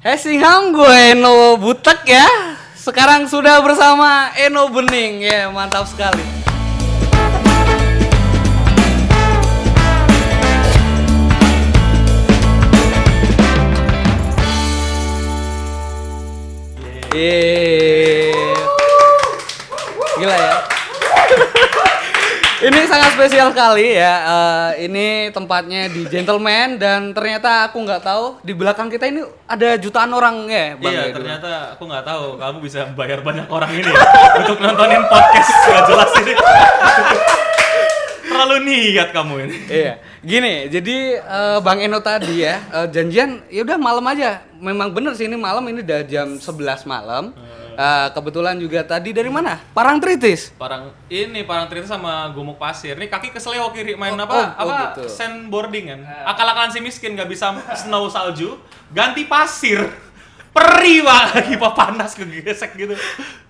Hei Singham, gue Eno Butek ya. Sekarang sudah bersama Eno Bening ya, mantap sekali. Yeay. Gila ya. Ini sangat spesial sekali ya. Eh, ini tempatnya di Gentleman dan ternyata aku nggak tahu di belakang kita ini ada jutaan orang ya, Bang. iya, Edu. ternyata aku nggak tahu kamu bisa bayar banyak orang ini ya, untuk nontonin podcast nggak jelas ini. Terlalu niat kamu ini. Iya, gini, jadi eh, Bang Eno tadi ya eh, janjian, ya udah malam aja. Memang bener sih ini malam ini udah jam 11 malam. Eh, kebetulan juga tadi dari mana? Parangtritis. Parang ini parang cerita sama gumuk pasir. Nih kaki keseleo kiri main Oh, apa? oh, oh, apa gitu. sandboarding kan? Akal-akalan si miskin nggak bisa snow salju, ganti pasir. Perih banget lagi pak panas kegesek gitu.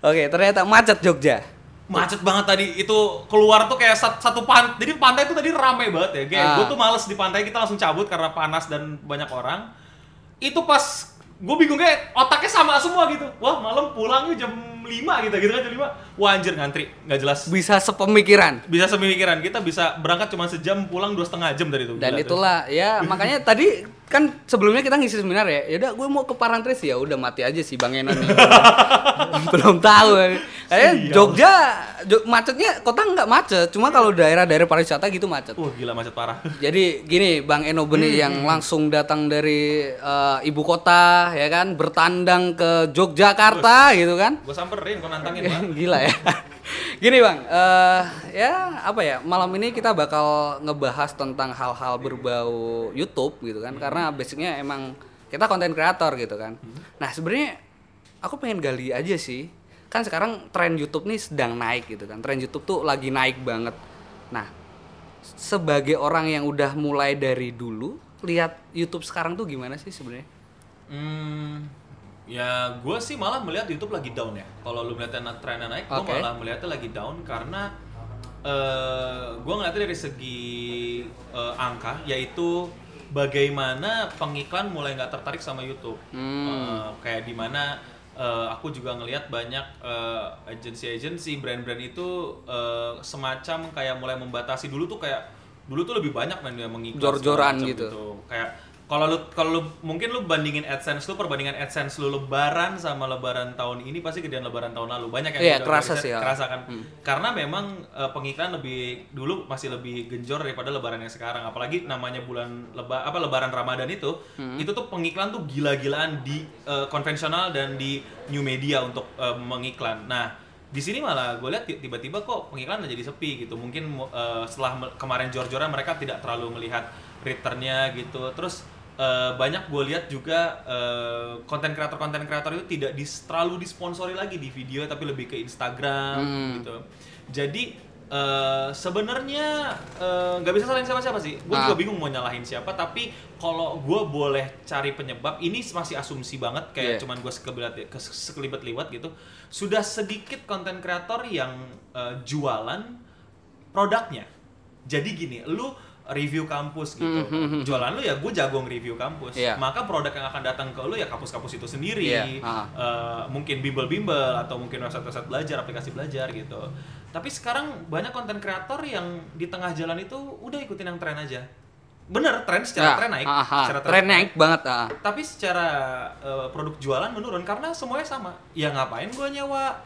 Oke, ternyata macet Jogja. Macet banget tadi itu keluar tuh kayak sat- satu pantai. Jadi pantai itu tadi rame banget ya. Kayak Ah. gue tuh males di pantai kita langsung cabut karena panas dan banyak orang. Itu pas gue bingung kayak otaknya sama semua gitu. Wah malam pulangnya jam 5 gitu gitu kan jam 5. Wah anjir ngantri nggak jelas. Bisa sepemikiran. Bisa sepemikiran kita bisa berangkat cuma sejam pulang dua setengah jam dari itu. Dan Gila itulah ya makanya tadi kan sebelumnya kita ngisi seminar ya. Ya udah gue mau ke Parangtritis ya udah mati aja sih Bang Eno. Belum tahu. Kayaknya Sial. Jogja Jo- macetnya kota nggak macet, cuma kalau daerah-daerah pariwisata gitu macet. Wah gila macet parah. Jadi gini Bang Eno Beni Hmm. yang langsung datang dari eh, ibu kota ya kan bertandang ke Yogyakarta gitu kan. gue samperin kau nantangin. Gila ya. Gini Bang, eh, ya apa ya malam ini kita bakal ngebahas tentang hal-hal berbau YouTube gitu kan karena basicnya emang kita konten kreator gitu kan. Nah sebenarnya aku pengen gali aja sih kan sekarang tren YouTube nih sedang naik gitu kan tren YouTube tuh lagi naik banget. Nah sebagai orang yang udah mulai dari dulu lihat YouTube sekarang tuh gimana sih sebenarnya? Hmm, ya gue sih malah melihat YouTube lagi down ya. Kalau lu melihatnya na- trennya naik, gue Oke. malah melihatnya lagi down karena eh gue ngeliatnya dari segi eh, angka, yaitu bagaimana pengiklan mulai nggak tertarik sama YouTube. Eh, kayak di mana eh, aku juga ngelihat banyak eh, agensi-agensi, brand-brand itu eh, semacam kayak mulai membatasi dulu tuh kayak dulu tuh lebih banyak main dia mengiklan Jor-joran macam gitu. kayak kalau lu kalau lu mungkin lu bandingin AdSense lu perbandingan AdSense lu lebaran sama lebaran tahun ini pasti gedean lebaran tahun lalu. Banyak yang Iya, udah- kerasa sih, ya. kerasa kan. Karena memang eh, pengiklan lebih dulu masih lebih genjor daripada lebaran yang sekarang. Apalagi namanya bulan leba apa lebaran Ramadan itu itu tuh pengiklan tuh gila-gilaan di eh, konvensional dan di new media untuk eh, mengiklan. Nah di sini malah gue lihat ti- tiba-tiba kok pengiklan jadi sepi gitu. Mungkin eh, setelah kemarin jor-joran mereka tidak terlalu melihat returnnya gitu. Terus eh, banyak gue lihat juga eh, konten kreator konten kreator itu tidak dis- terlalu disponsori lagi di video tapi lebih ke Instagram gitu. Jadi eh, sebenarnya nggak bisa salahin siapa-siapa sih. Gue Ah. juga bingung mau nyalahin siapa tapi kalau gue boleh cari penyebab ini masih asumsi banget kayak Iya. cuman gue sekelibet sekelibet liwat gitu. Sudah sedikit konten kreator yang eh, jualan produknya. Jadi gini lu review kampus gitu. Jualan lu ya gue jago nge-review kampus. Iya. maka produk yang akan datang ke lu ya kampus-kampus itu sendiri. Iya, ah. Eh, mungkin bimbel-bimbel atau mungkin website-website belajar aplikasi belajar gitu. Tapi sekarang banyak konten kreator yang di tengah jalan itu udah ikutin yang tren aja. Bener tren secara Ya, tren naik. ah, ah, secara tren naik banget ah. tapi secara eh, produk jualan menurun karena semuanya sama. Ya ngapain gue nyewa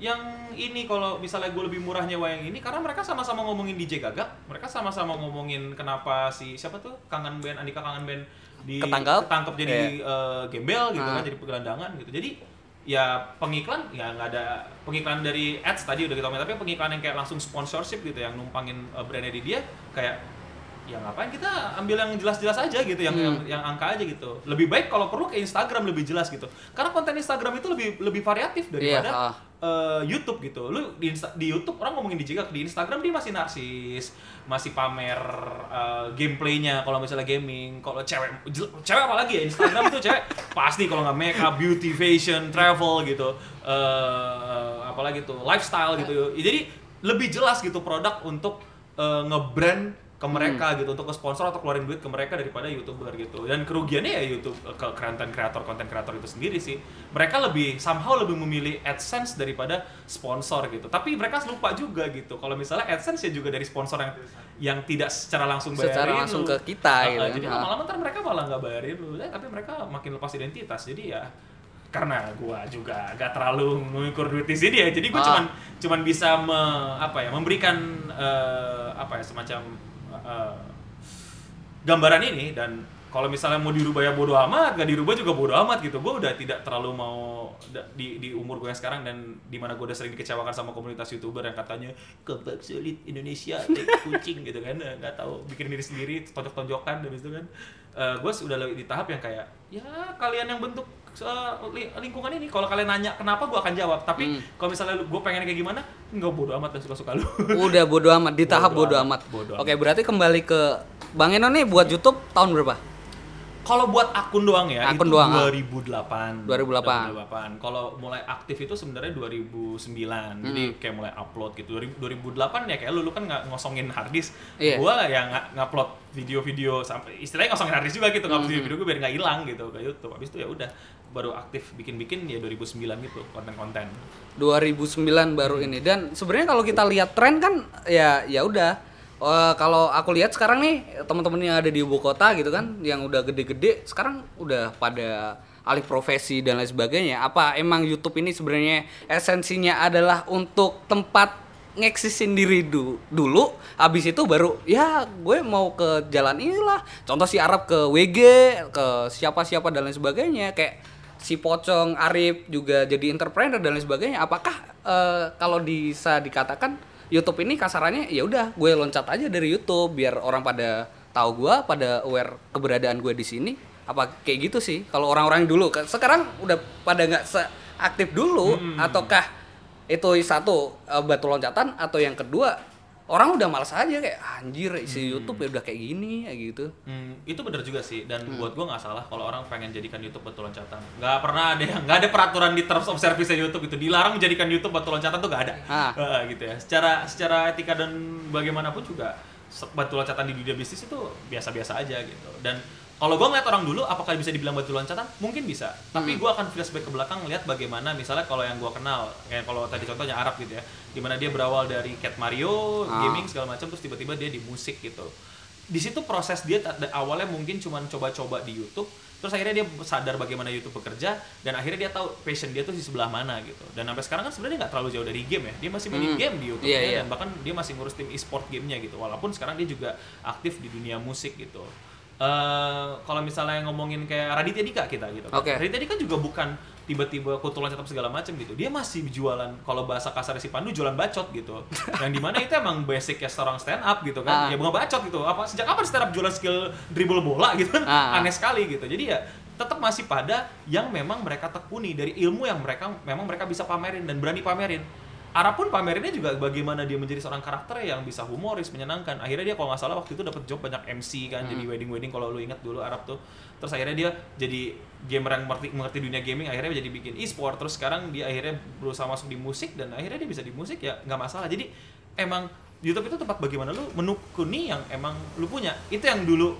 yang ini kalau misalnya gue lebih murah nyewa yang ini karena mereka sama-sama ngomongin DJ Gagak mereka sama-sama ngomongin kenapa si siapa tuh kangen band Andika kangen band di Ketangkep. ketangkep jadi Iya. eh, gembel gitu Ah. kan jadi pegelandangan gitu jadi ya pengiklan ya nggak ada pengiklan dari ads tadi udah kita ngomongin tapi pengiklan yang kayak langsung sponsorship gitu yang numpangin eh, brandnya di dia kayak ya ngapain kita ambil yang jelas-jelas aja gitu yang, yang yang angka aja gitu lebih baik kalau perlu ke Instagram lebih jelas gitu karena konten Instagram itu lebih lebih variatif daripada Iya, ah. Eh, YouTube gitu. Lu di, Insta- di YouTube orang ngomongin di Jigak di Instagram dia masih narsis masih pamer eh, gameplaynya kalau misalnya gaming. Kalau cewek cewek apalagi ya? Instagram tuh cewek pasti kalau nggak make up beauty fashion travel gitu. Eh apalagi tuh lifestyle gitu. Jadi lebih jelas gitu produk untuk eh, nge-brand ke mereka gitu untuk ke sponsor atau keluarin duit ke mereka daripada youtuber gitu. Dan kerugiannya ya YouTube ke konten kreator konten kreator itu sendiri sih. Mereka lebih somehow lebih memilih AdSense daripada sponsor gitu. Tapi mereka lupa juga gitu kalau misalnya AdSense ya juga dari sponsor yang yang tidak secara langsung bayarin Secara langsung lu. ke kita Uh, gitu uh, kan. jadi lama-lama ntar mereka malah nggak bayarin lu. Eh, tapi mereka makin lepas identitas. Jadi ya karena gua juga gak terlalu mengukur duit di sini ya. Jadi gua Ah. cuman cuman bisa me, apa ya memberikan eh, apa ya semacam eh, gambaran ini dan kalau misalnya mau dirubah ya bodo amat, gak dirubah juga bodo amat gitu. Gue udah tidak terlalu mau di, di umur gue yang sekarang dan di mana gue udah sering dikecewakan sama komunitas youtuber yang katanya kebab sulit Indonesia, tai kucing gitu kan, Eh, nggak tahu bikin diri sendiri, tonjok-tonjokan dan itu kan. gue sudah di tahap yang kayak ya kalian yang bentuk eh, lingkungan ini, kalau kalian nanya kenapa gue akan jawab. Tapi Hmm. kalau misalnya gue pengen kayak gimana, nggak bodo amat dan suka-suka lu. Udah bodo amat di tahap Bodo bodo amat, amat. bodo Oke, berarti kembali ke Bang Eno nih buat YouTube tahun berapa? Kalau buat akun doang ya, Akun itu doang, ah. 2008. 2008. 2008. Kalau mulai aktif itu sebenarnya 2009. Hmm. Jadi kayak mulai upload gitu. 2000 2008 ya kayak lu lu kan nggak ngosongin harddisk. Iya. Gua yang nggak ngupload video-video sampai istilahnya ngosongin harddisk juga gitu, Hmm. ngupload video-video gue biar nggak hilang gitu ke YouTube. Habis itu ya udah baru aktif bikin-bikin ya 2009 gitu konten-konten. 2009 baru ini. Dan sebenarnya kalau kita lihat tren kan ya ya udah. Eh, kalau aku lihat sekarang nih teman-teman yang ada di ibu kota gitu kan yang udah gede-gede sekarang udah pada alih profesi dan lain sebagainya. Apa emang YouTube ini sebenarnya esensinya adalah untuk tempat ngeksisin diri du- dulu habis itu baru ya gue mau ke jalan inilah. Contoh si Arab ke WG ke siapa-siapa dan lain sebagainya. Kayak si Pocong Arif juga jadi entrepreneur dan lain sebagainya apakah eh, kalau bisa dikatakan YouTube ini kasarannya ya udah gue loncat aja dari YouTube biar orang pada tahu gue pada aware keberadaan gue di sini. Apa kayak gitu sih kalau orang-orang dulu? Sekarang udah pada nggak seaktif dulu ataukah itu satu eh, batu loncatan atau yang kedua orang udah malas aja kayak anjir isi YouTube ya udah kayak gini ya gitu. Hmm, itu bener juga sih dan Hmm. buat gua nggak salah kalau orang pengen jadikan YouTube batu loncatan. Nggak pernah ada yang nggak ada peraturan di terms of service YouTube itu dilarang menjadikan YouTube batu loncatan tuh nggak ada. Ah. Eh, gitu ya. Secara secara etika dan bagaimanapun juga batu loncatan di dunia bisnis itu biasa-biasa aja gitu. Dan kalau gua ngeliat orang dulu apakah bisa dibilang batu loncatan mungkin bisa tapi Hmm. gua akan flashback ke belakang lihat bagaimana misalnya kalau yang gua kenal kayak kalau tadi contohnya Arab gitu ya di mana dia berawal dari Cat Mario Ah. gaming segala macam terus tiba-tiba dia di musik gitu di situ proses dia awalnya mungkin cuma coba-coba di YouTube terus akhirnya dia sadar bagaimana YouTube bekerja dan akhirnya dia tahu passion dia tuh di sebelah mana gitu dan sampai sekarang kan sebenarnya nggak terlalu jauh dari game ya dia masih mainin Hmm. game di YouTube Iya, iya. dan bahkan dia masih ngurus tim e-sport gamenya gitu walaupun sekarang dia juga aktif di dunia musik gitu Eh, kalau misalnya ngomongin kayak Raditya Dika kita gitu kan. Oke. Raditya Dika juga bukan tiba-tiba kutulan catap segala macam gitu. Dia masih jualan kalau bahasa kasar si Pandu jualan bacot gitu. Yang di mana itu emang basic ya seorang stand up gitu kan. Ah. Ya bukan bacot gitu. Apa sejak kapan stand up jualan skill dribble bola gitu kan? Ah. Aneh sekali gitu. Jadi ya tetap masih pada yang memang mereka tekuni dari ilmu yang mereka memang mereka bisa pamerin dan berani pamerin. Arab pun pamerinnya juga bagaimana dia menjadi seorang karakter yang bisa humoris, menyenangkan. Akhirnya dia kalau nggak salah waktu itu dapat job banyak MC kan, jadi wedding wedding kalau lu ingat dulu Arab tuh. Terus akhirnya dia jadi gamer yang mengerti, mengerti dunia gaming, akhirnya jadi bikin e-sport. Terus sekarang dia akhirnya berusaha masuk di musik dan akhirnya dia bisa di musik ya nggak masalah. Jadi emang YouTube itu tempat bagaimana lu menekuni yang emang lu punya. Itu yang dulu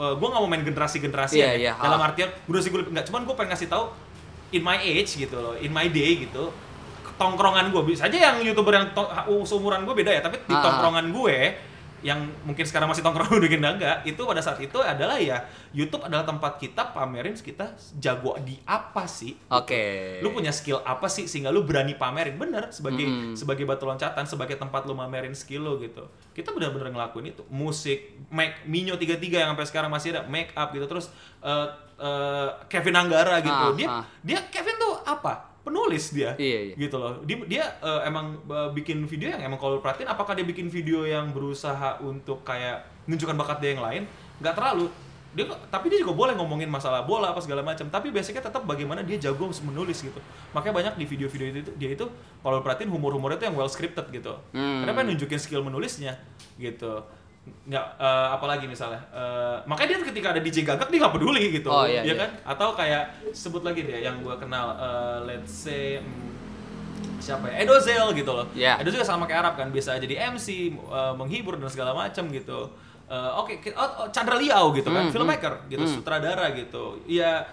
uh, gue nggak mau main generasi-generasi Iya, ya. iya, Dalam ah. artian generasi gue nggak, cuman gue pengen ngasih tahu in my age gitu loh, in my day gitu tongkrongan gue bisa aja yang youtuber yang uh, seumuran gue beda ya tapi di Ah. tongkrongan gue yang mungkin sekarang masih tongkrongan udah genda enggak itu pada saat itu adalah ya YouTube adalah tempat kita pamerin kita jago di apa sih? Oke. Lu punya skill apa sih sehingga lu berani pamerin? Bener sebagai Mm. sebagai batu loncatan sebagai tempat lu pamerin skill lu gitu. Kita bener-bener ngelakuin itu. Musik make Minyo 33 yang sampai sekarang masih ada make up gitu. Terus eh, eh, Kevin Anggara gitu. Ah, dia ah. dia Kevin tuh apa penulis dia Iya, iya. gitu loh. Dia, dia eh, emang eh, bikin video yang emang kalau perhatiin apakah dia bikin video yang berusaha untuk kayak menunjukkan bakat dia yang lain? Nggak terlalu. Dia tapi dia juga boleh ngomongin masalah bola apa segala macam. Tapi basicnya tetap bagaimana dia jago menulis gitu. Makanya banyak di video-video itu dia itu kalau perhatiin humor-humornya itu yang well scripted gitu. Hmm. kenapa nunjukin skill menulisnya gitu nggak eh, apalagi misalnya? Eh, makanya dia ketika ada DJ gagak dia nggak peduli gitu. Oh, iya, ya iya. kan? Atau kayak sebut lagi deh yang gue kenal eh, let's say hmm, siapa ya? Edozel gitu loh. Ya. Edozel juga sama kayak Arab kan bisa jadi MC eh, menghibur dan segala macam gitu. Eh, oke ki- oh, oh, Chandra Liao gitu kan Hmm, filmmaker gitu hmm. sutradara gitu. Ya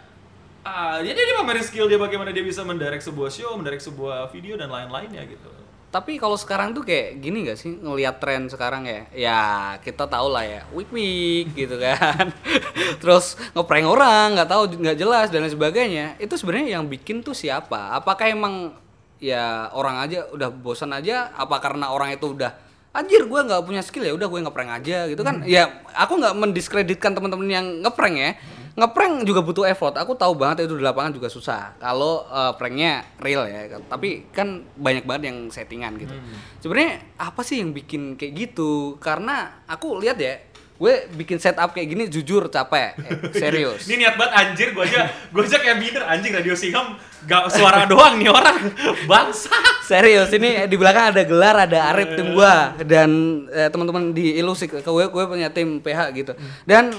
ah dia dia pamerin skill dia bagaimana dia bisa mendirect sebuah show mendirect sebuah video dan lain-lainnya gitu Tapi kalau sekarang tuh kayak gini gak sih ngelihat tren sekarang ya? Ya kita tahu lah ya, week week gitu kan. Terus ngeprank orang nggak tahu nggak jelas dan lain sebagainya. Itu sebenarnya yang bikin tuh siapa? Apakah emang ya orang aja udah bosan aja? Apa karena orang itu udah anjir gue nggak punya skill ya udah gue ngeprank aja gitu kan? Ya aku nggak mendiskreditkan teman-teman yang ngeprank ya. Ngeprank juga butuh effort. Aku tahu banget itu di lapangan juga susah. Kalau eh, pranknya real ya. Tapi kan banyak banget yang settingan gitu. Sebenarnya apa sih yang bikin kayak gitu? Karena aku lihat ya, gue bikin setup kayak gini jujur capek, Eh, serius. ini niat banget anjir gue aja gue aja kayak binder anjing radio singam gak suara doang nih orang bangsa Serius ini di belakang ada gelar, ada Arif tim gua dan eh, teman-teman di Ilusi ke gue gue punya tim PH gitu. Dan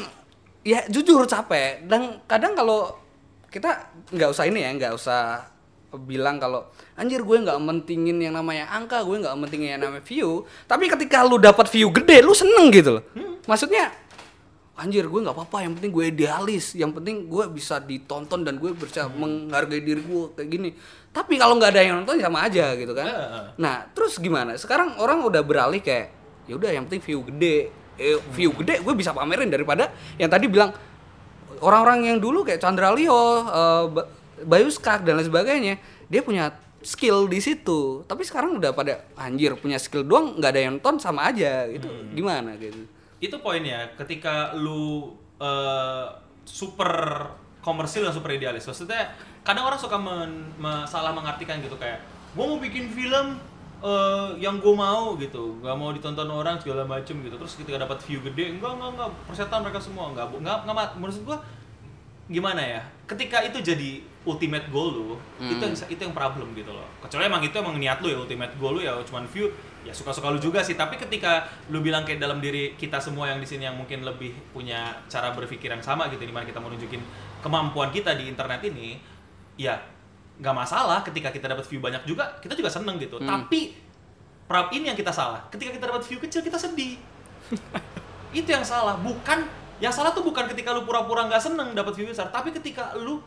ya jujur capek. Dan kadang kalau kita nggak usah ini ya, nggak usah bilang kalau anjir gue nggak mentingin yang namanya angka, gue nggak mentingin yang namanya view. Tapi ketika lu dapat view gede, lu seneng gitu loh. Maksudnya anjir gue nggak apa-apa yang penting gue idealis yang penting gue bisa ditonton dan gue bisa menghargai diri gue kayak gini. Tapi kalau nggak ada yang nonton sama aja gitu kan. Heeh. nah terus gimana? Sekarang orang udah beralih kayak ya udah yang penting view gede eh, view gede gue bisa pamerin daripada yang tadi bilang orang-orang yang dulu kayak Chandra Leo Ba- Bayu Skak dan lain sebagainya dia punya skill di situ. Tapi sekarang udah pada anjir punya skill doang nggak ada yang nonton sama aja gitu. Gimana gitu? Itu poinnya ketika lu eh, super komersil dan super idealis. Maksudnya kadang orang suka men- me- salah mengartikan gitu kayak gue mau bikin film eh, yang gue mau gitu. Nggak mau ditonton orang segala macem gitu. Terus ketika dapat view gede enggak enggak enggak. Persetan mereka semua. Enggak enggak enggak menurut gue gimana ya? Ketika itu jadi ultimate goal lu itu yang itu yang problem gitu loh. Kecuali emang itu emang niat lu ya ultimate goal lu ya cuman view ya suka-suka lu juga sih. Tapi ketika lu bilang kayak dalam diri kita semua yang di sini yang mungkin lebih punya cara berpikir yang sama gitu di mana kita mau nunjukin kemampuan kita di internet ini ya nggak masalah ketika kita dapat view banyak juga kita juga seneng gitu. Tapi prab ini yang kita salah. Ketika kita dapat view kecil kita sedih. Itu yang salah. Bukan yang salah tuh bukan ketika lu pura-pura nggak seneng dapat view besar tapi ketika lu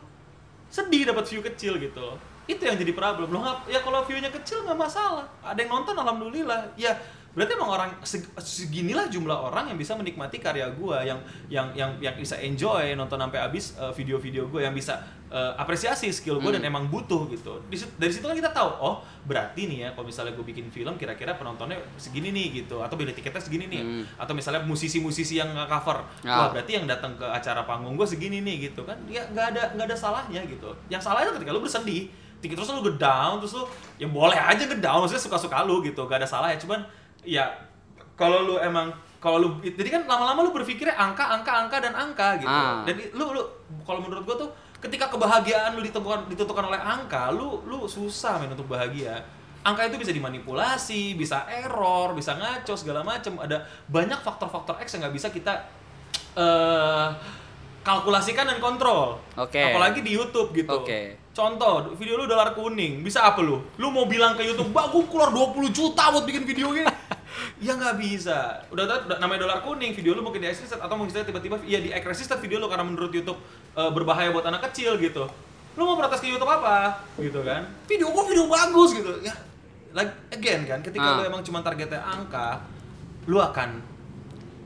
sedih dapat view kecil gitu loh. Itu yang jadi problem. Lo nggak ya kalau viewnya kecil nggak masalah. Ada yang nonton alhamdulillah. Ya berarti emang orang seg- seginilah jumlah orang yang bisa menikmati karya gua yang yang yang yang bisa enjoy nonton sampai habis eh, video-video gue yang bisa eh, apresiasi skill gue dan emang butuh gitu Di dari situ kan kita tahu oh berarti nih ya kalau misalnya gue bikin film kira-kira penontonnya segini nih gitu atau beli tiketnya segini nih Hmm. atau misalnya musisi-musisi yang cover Ah. wah berarti yang datang ke acara panggung gue segini nih gitu kan ya nggak ada nggak ada salahnya gitu yang salah itu ketika lu bersedih tiket terus lu gedown terus lu ya boleh aja gedown maksudnya suka-suka lu gitu gak ada salah ya cuman ya kalau lu emang kalau lu jadi kan lama-lama lu berpikirnya angka angka angka dan angka gitu Ah. dan lu lu kalau menurut gua tuh ketika kebahagiaan lu ditentukan ditentukan oleh angka lu lu susah men untuk bahagia angka itu bisa dimanipulasi bisa error bisa ngaco segala macem ada banyak faktor-faktor X yang nggak bisa kita eh kalkulasikan dan kontrol Oke. apalagi di YouTube gitu Oke. Contoh, video lu dolar kuning, bisa apa lu? Lu mau bilang ke YouTube, "Bang, keluar 20 juta buat bikin video gini." Ya nggak bisa. Udah tau udah- namanya dolar kuning, video lu mungkin di resisted atau mungkin tiba-tiba ya di resisted video lu karena menurut YouTube eh, berbahaya buat anak kecil gitu. Lu mau protes ke YouTube apa? Gitu kan? Video gua video bagus gitu. Ya, like again kan, Ah. ketika lu emang cuma targetnya angka, lu akan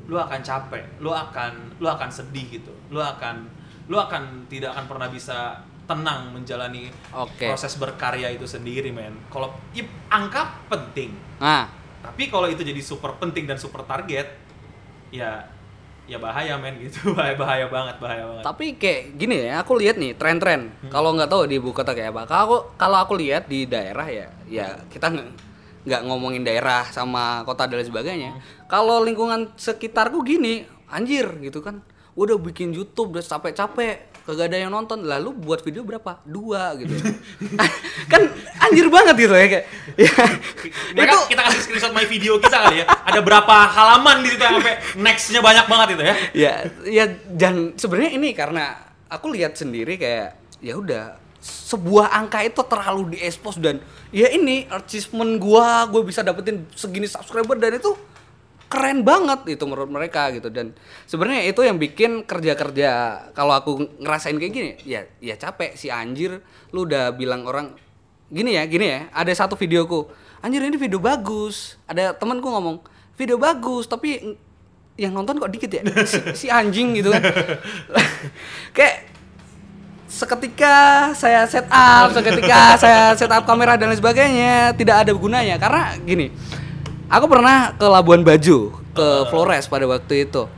lu akan capek, lu akan lu akan sedih gitu. Lu akan lu akan tidak akan pernah bisa tenang menjalani Oke. proses berkarya itu sendiri, men. Kalau angka penting, nah tapi kalau itu jadi super penting dan super target, ya ya bahaya, men gitu. bahaya bahaya banget, bahaya banget. Tapi kayak gini ya, aku lihat nih tren-tren. Kalau nggak tahu di ibu kota kayak apa. Kalau aku kalau aku lihat di daerah ya, ya kita nggak ngomongin daerah sama kota dan sebagainya. Kalau lingkungan sekitarku gini, anjir gitu kan. Udah bikin YouTube udah capek-capek, kagak ada yang nonton. Lalu buat video berapa? Dua gitu. kan anjir banget gitu ya kayak. Ya, Mereka kita kasih screenshot my video kita kali ya. Ada berapa halaman di situ yang sampai next-nya banyak banget itu ya. ya ya dan sebenarnya ini karena aku lihat sendiri kayak ya udah sebuah angka itu terlalu diekspos dan ya ini achievement gua gue bisa dapetin segini subscriber dan itu keren banget itu menurut mereka gitu. Dan sebenarnya itu yang bikin kerja-kerja kalau aku ngerasain kayak gini ya ya capek si anjir. Lu udah bilang orang gini ya gini ya ada satu videoku. Anjir ini video bagus. Ada temanku ngomong video bagus tapi yang nonton kok dikit ya? Si, si anjing gitu kan. Kayak seketika saya set up, seketika saya set up kamera dan lain sebagainya tidak ada gunanya. Karena gini. Aku pernah ke Labuan Bajo, ke Flores pada waktu itu.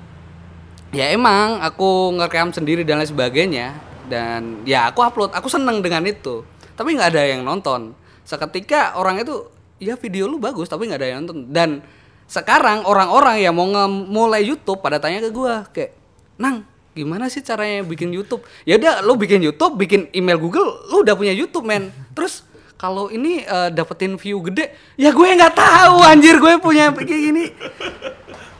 Ya emang aku ngerekam sendiri dan lain sebagainya dan ya aku upload, aku seneng dengan itu. Tapi nggak ada yang nonton. Seketika orang itu ya video lu bagus tapi nggak ada yang nonton dan sekarang orang-orang yang mau mulai YouTube pada tanya ke gua kayak, "Nang, gimana sih caranya bikin YouTube? Ya udah lu bikin YouTube, bikin email Google, lu udah punya YouTube, men. Terus kalau ini eh, dapetin view gede, ya gue nggak tahu anjir gue punya kayak gini.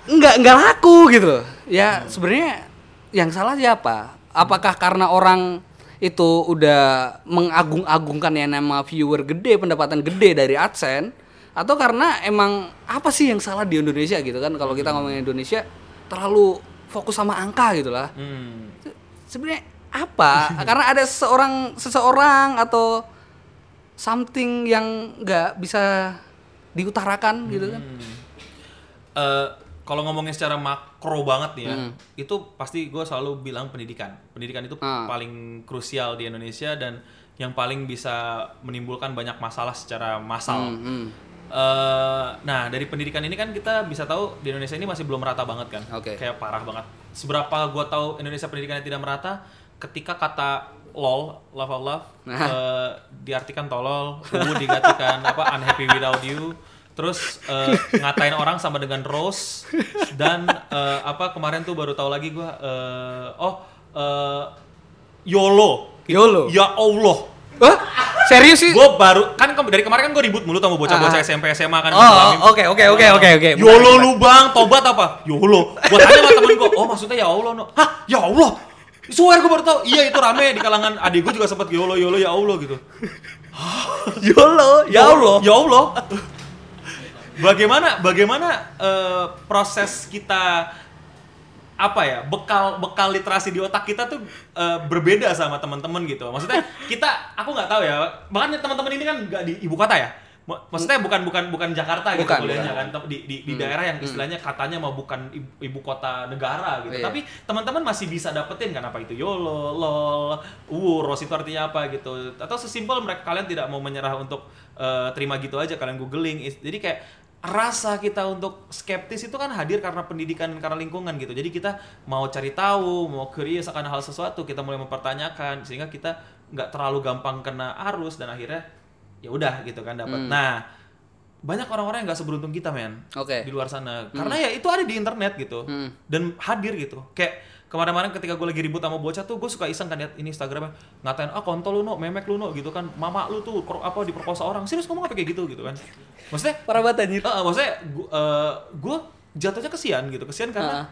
Nggak nggak laku gitu loh. Ya sebenarnya yang salah siapa? Apakah karena orang itu udah mengagung-agungkan yang nama viewer gede, pendapatan gede dari AdSense atau karena emang apa sih yang salah di Indonesia gitu kan kalau kita ngomongin Indonesia terlalu fokus sama angka gitu lah Hmm. sebenarnya apa karena ada seorang seseorang atau something yang nggak bisa diutarakan gitu kan Eh, kalau ngomongin secara makro banget nih ya, Hmm. itu pasti gue selalu bilang pendidikan. Pendidikan itu Ah. paling krusial di Indonesia dan yang paling bisa menimbulkan banyak masalah secara massal. Hmm, hmm. Eh, nah dari pendidikan ini kan kita bisa tahu di Indonesia ini masih belum merata banget kan, Oke. kayak parah banget. Seberapa gue tahu Indonesia pendidikannya tidak merata, ketika kata lol, love of love, Nah. eh, diartikan tolol, uwu digantikan apa unhappy without you, terus eh, ngatain orang sama dengan rose dan eh, apa kemarin tuh baru tahu lagi gue, eh, oh eh, yolo, YOLO? ya Allah. Hah? serius sih Gue baru kan ke- dari kemarin kan gue ribut mulu sama bocah-bocah Ah. SMP SMA kan. Oh, oke, oke, oke, oke, oke. YOLO lu bang, tobat apa? YOLO. Gue tanya sama temen gue, oh maksudnya ya Allah no. Hah? Ya Allah? Swear gue baru tau, iya itu rame di kalangan adik gue juga sempet YOLO, YOLO ya Allah gitu. YOLO ya Allah Ya Allah. bagaimana bagaimana eh, proses kita apa ya bekal bekal literasi di otak kita tuh eh, berbeda sama teman-teman gitu maksudnya kita aku nggak tahu ya bahkan teman-teman ini kan nggak di ibu kota ya maksudnya bukan bukan bukan Jakarta gitu Bukan, kuliahnya bukan. kan di di, di daerah yang istilahnya katanya mau bukan ibu, ibu kota negara gitu. Iya. tapi teman-teman masih bisa dapetin kan apa itu YOLO, LOL, UROS itu artinya apa gitu. Atau sesimpel mereka kalian tidak mau menyerah untuk eh, terima gitu aja kalian googling. Jadi kayak rasa kita untuk skeptis itu kan hadir karena pendidikan dan karena lingkungan gitu. Jadi kita mau cari tahu mau curious akan hal sesuatu kita mulai mempertanyakan sehingga kita nggak terlalu gampang kena arus dan akhirnya ya udah gitu kan dapat. Nah banyak orang-orang yang nggak seberuntung kita men Oke. di luar sana. Karena ya itu ada di internet gitu Hmm. dan hadir gitu. Kayak kemarin-kemarin ketika gue lagi ribut sama bocah tuh gue suka iseng kan lihat ini Instagramnya ngatain ah kontol lu no memek lu no gitu kan. Mama lu tuh apa diperkosa orang. Serius ngomong apa kayak gitu gitu kan. Maksudnya parah banget anjir. Eh, maksudnya gue gue jatuhnya kesian gitu kesian karena Ah.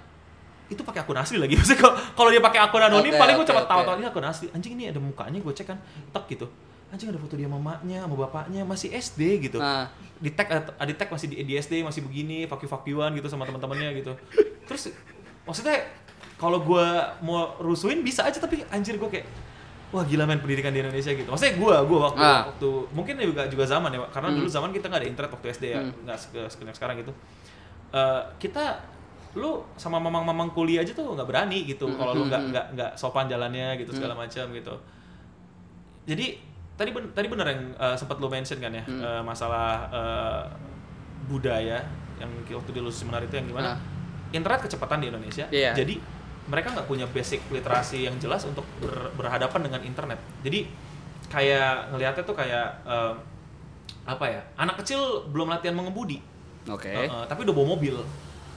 itu pakai akun asli lagi. Maksudnya kalau dia pakai akun anonim Oke, paling gue oke, cepat oke. tahu-tahu ini akun asli. Anjing ini ada mukanya gue cek kan tek gitu anjing ada foto dia sama mamanya sama bapaknya masih SD gitu. Ah. di tag ada di tag masih di, di SD masih begini fuck you fuck you-an gitu sama teman-temannya gitu. Terus maksudnya kalau gue mau rusuhin bisa aja tapi anjir gue kayak wah gila men pendidikan di Indonesia gitu. Maksudnya gue gue waktu Ah. waktu mungkin juga juga zaman ya karena dulu zaman kita nggak ada internet waktu SD ya Hmm. nggak se- sekenak sekarang gitu. Eh, kita lu sama mamang-mamang kuliah aja tuh nggak berani gitu. Hmm, kalau lu hmm, nggak hmm. nggak nggak sopan jalannya gitu segala macam gitu. Jadi tadi ben- tadi bener yang eh, sempat lu mention kan ya Hmm. eh, masalah eh, budaya yang waktu di lulus seminar itu yang gimana? Ah. internet kecepatan di Indonesia Iya. jadi mereka nggak punya basic literasi yang jelas untuk ber- berhadapan dengan internet. Jadi kayak ngelihatnya tuh kayak eh, apa ya anak kecil belum latihan mengemudi. Oke. Eh, eh, tapi udah bawa mobil.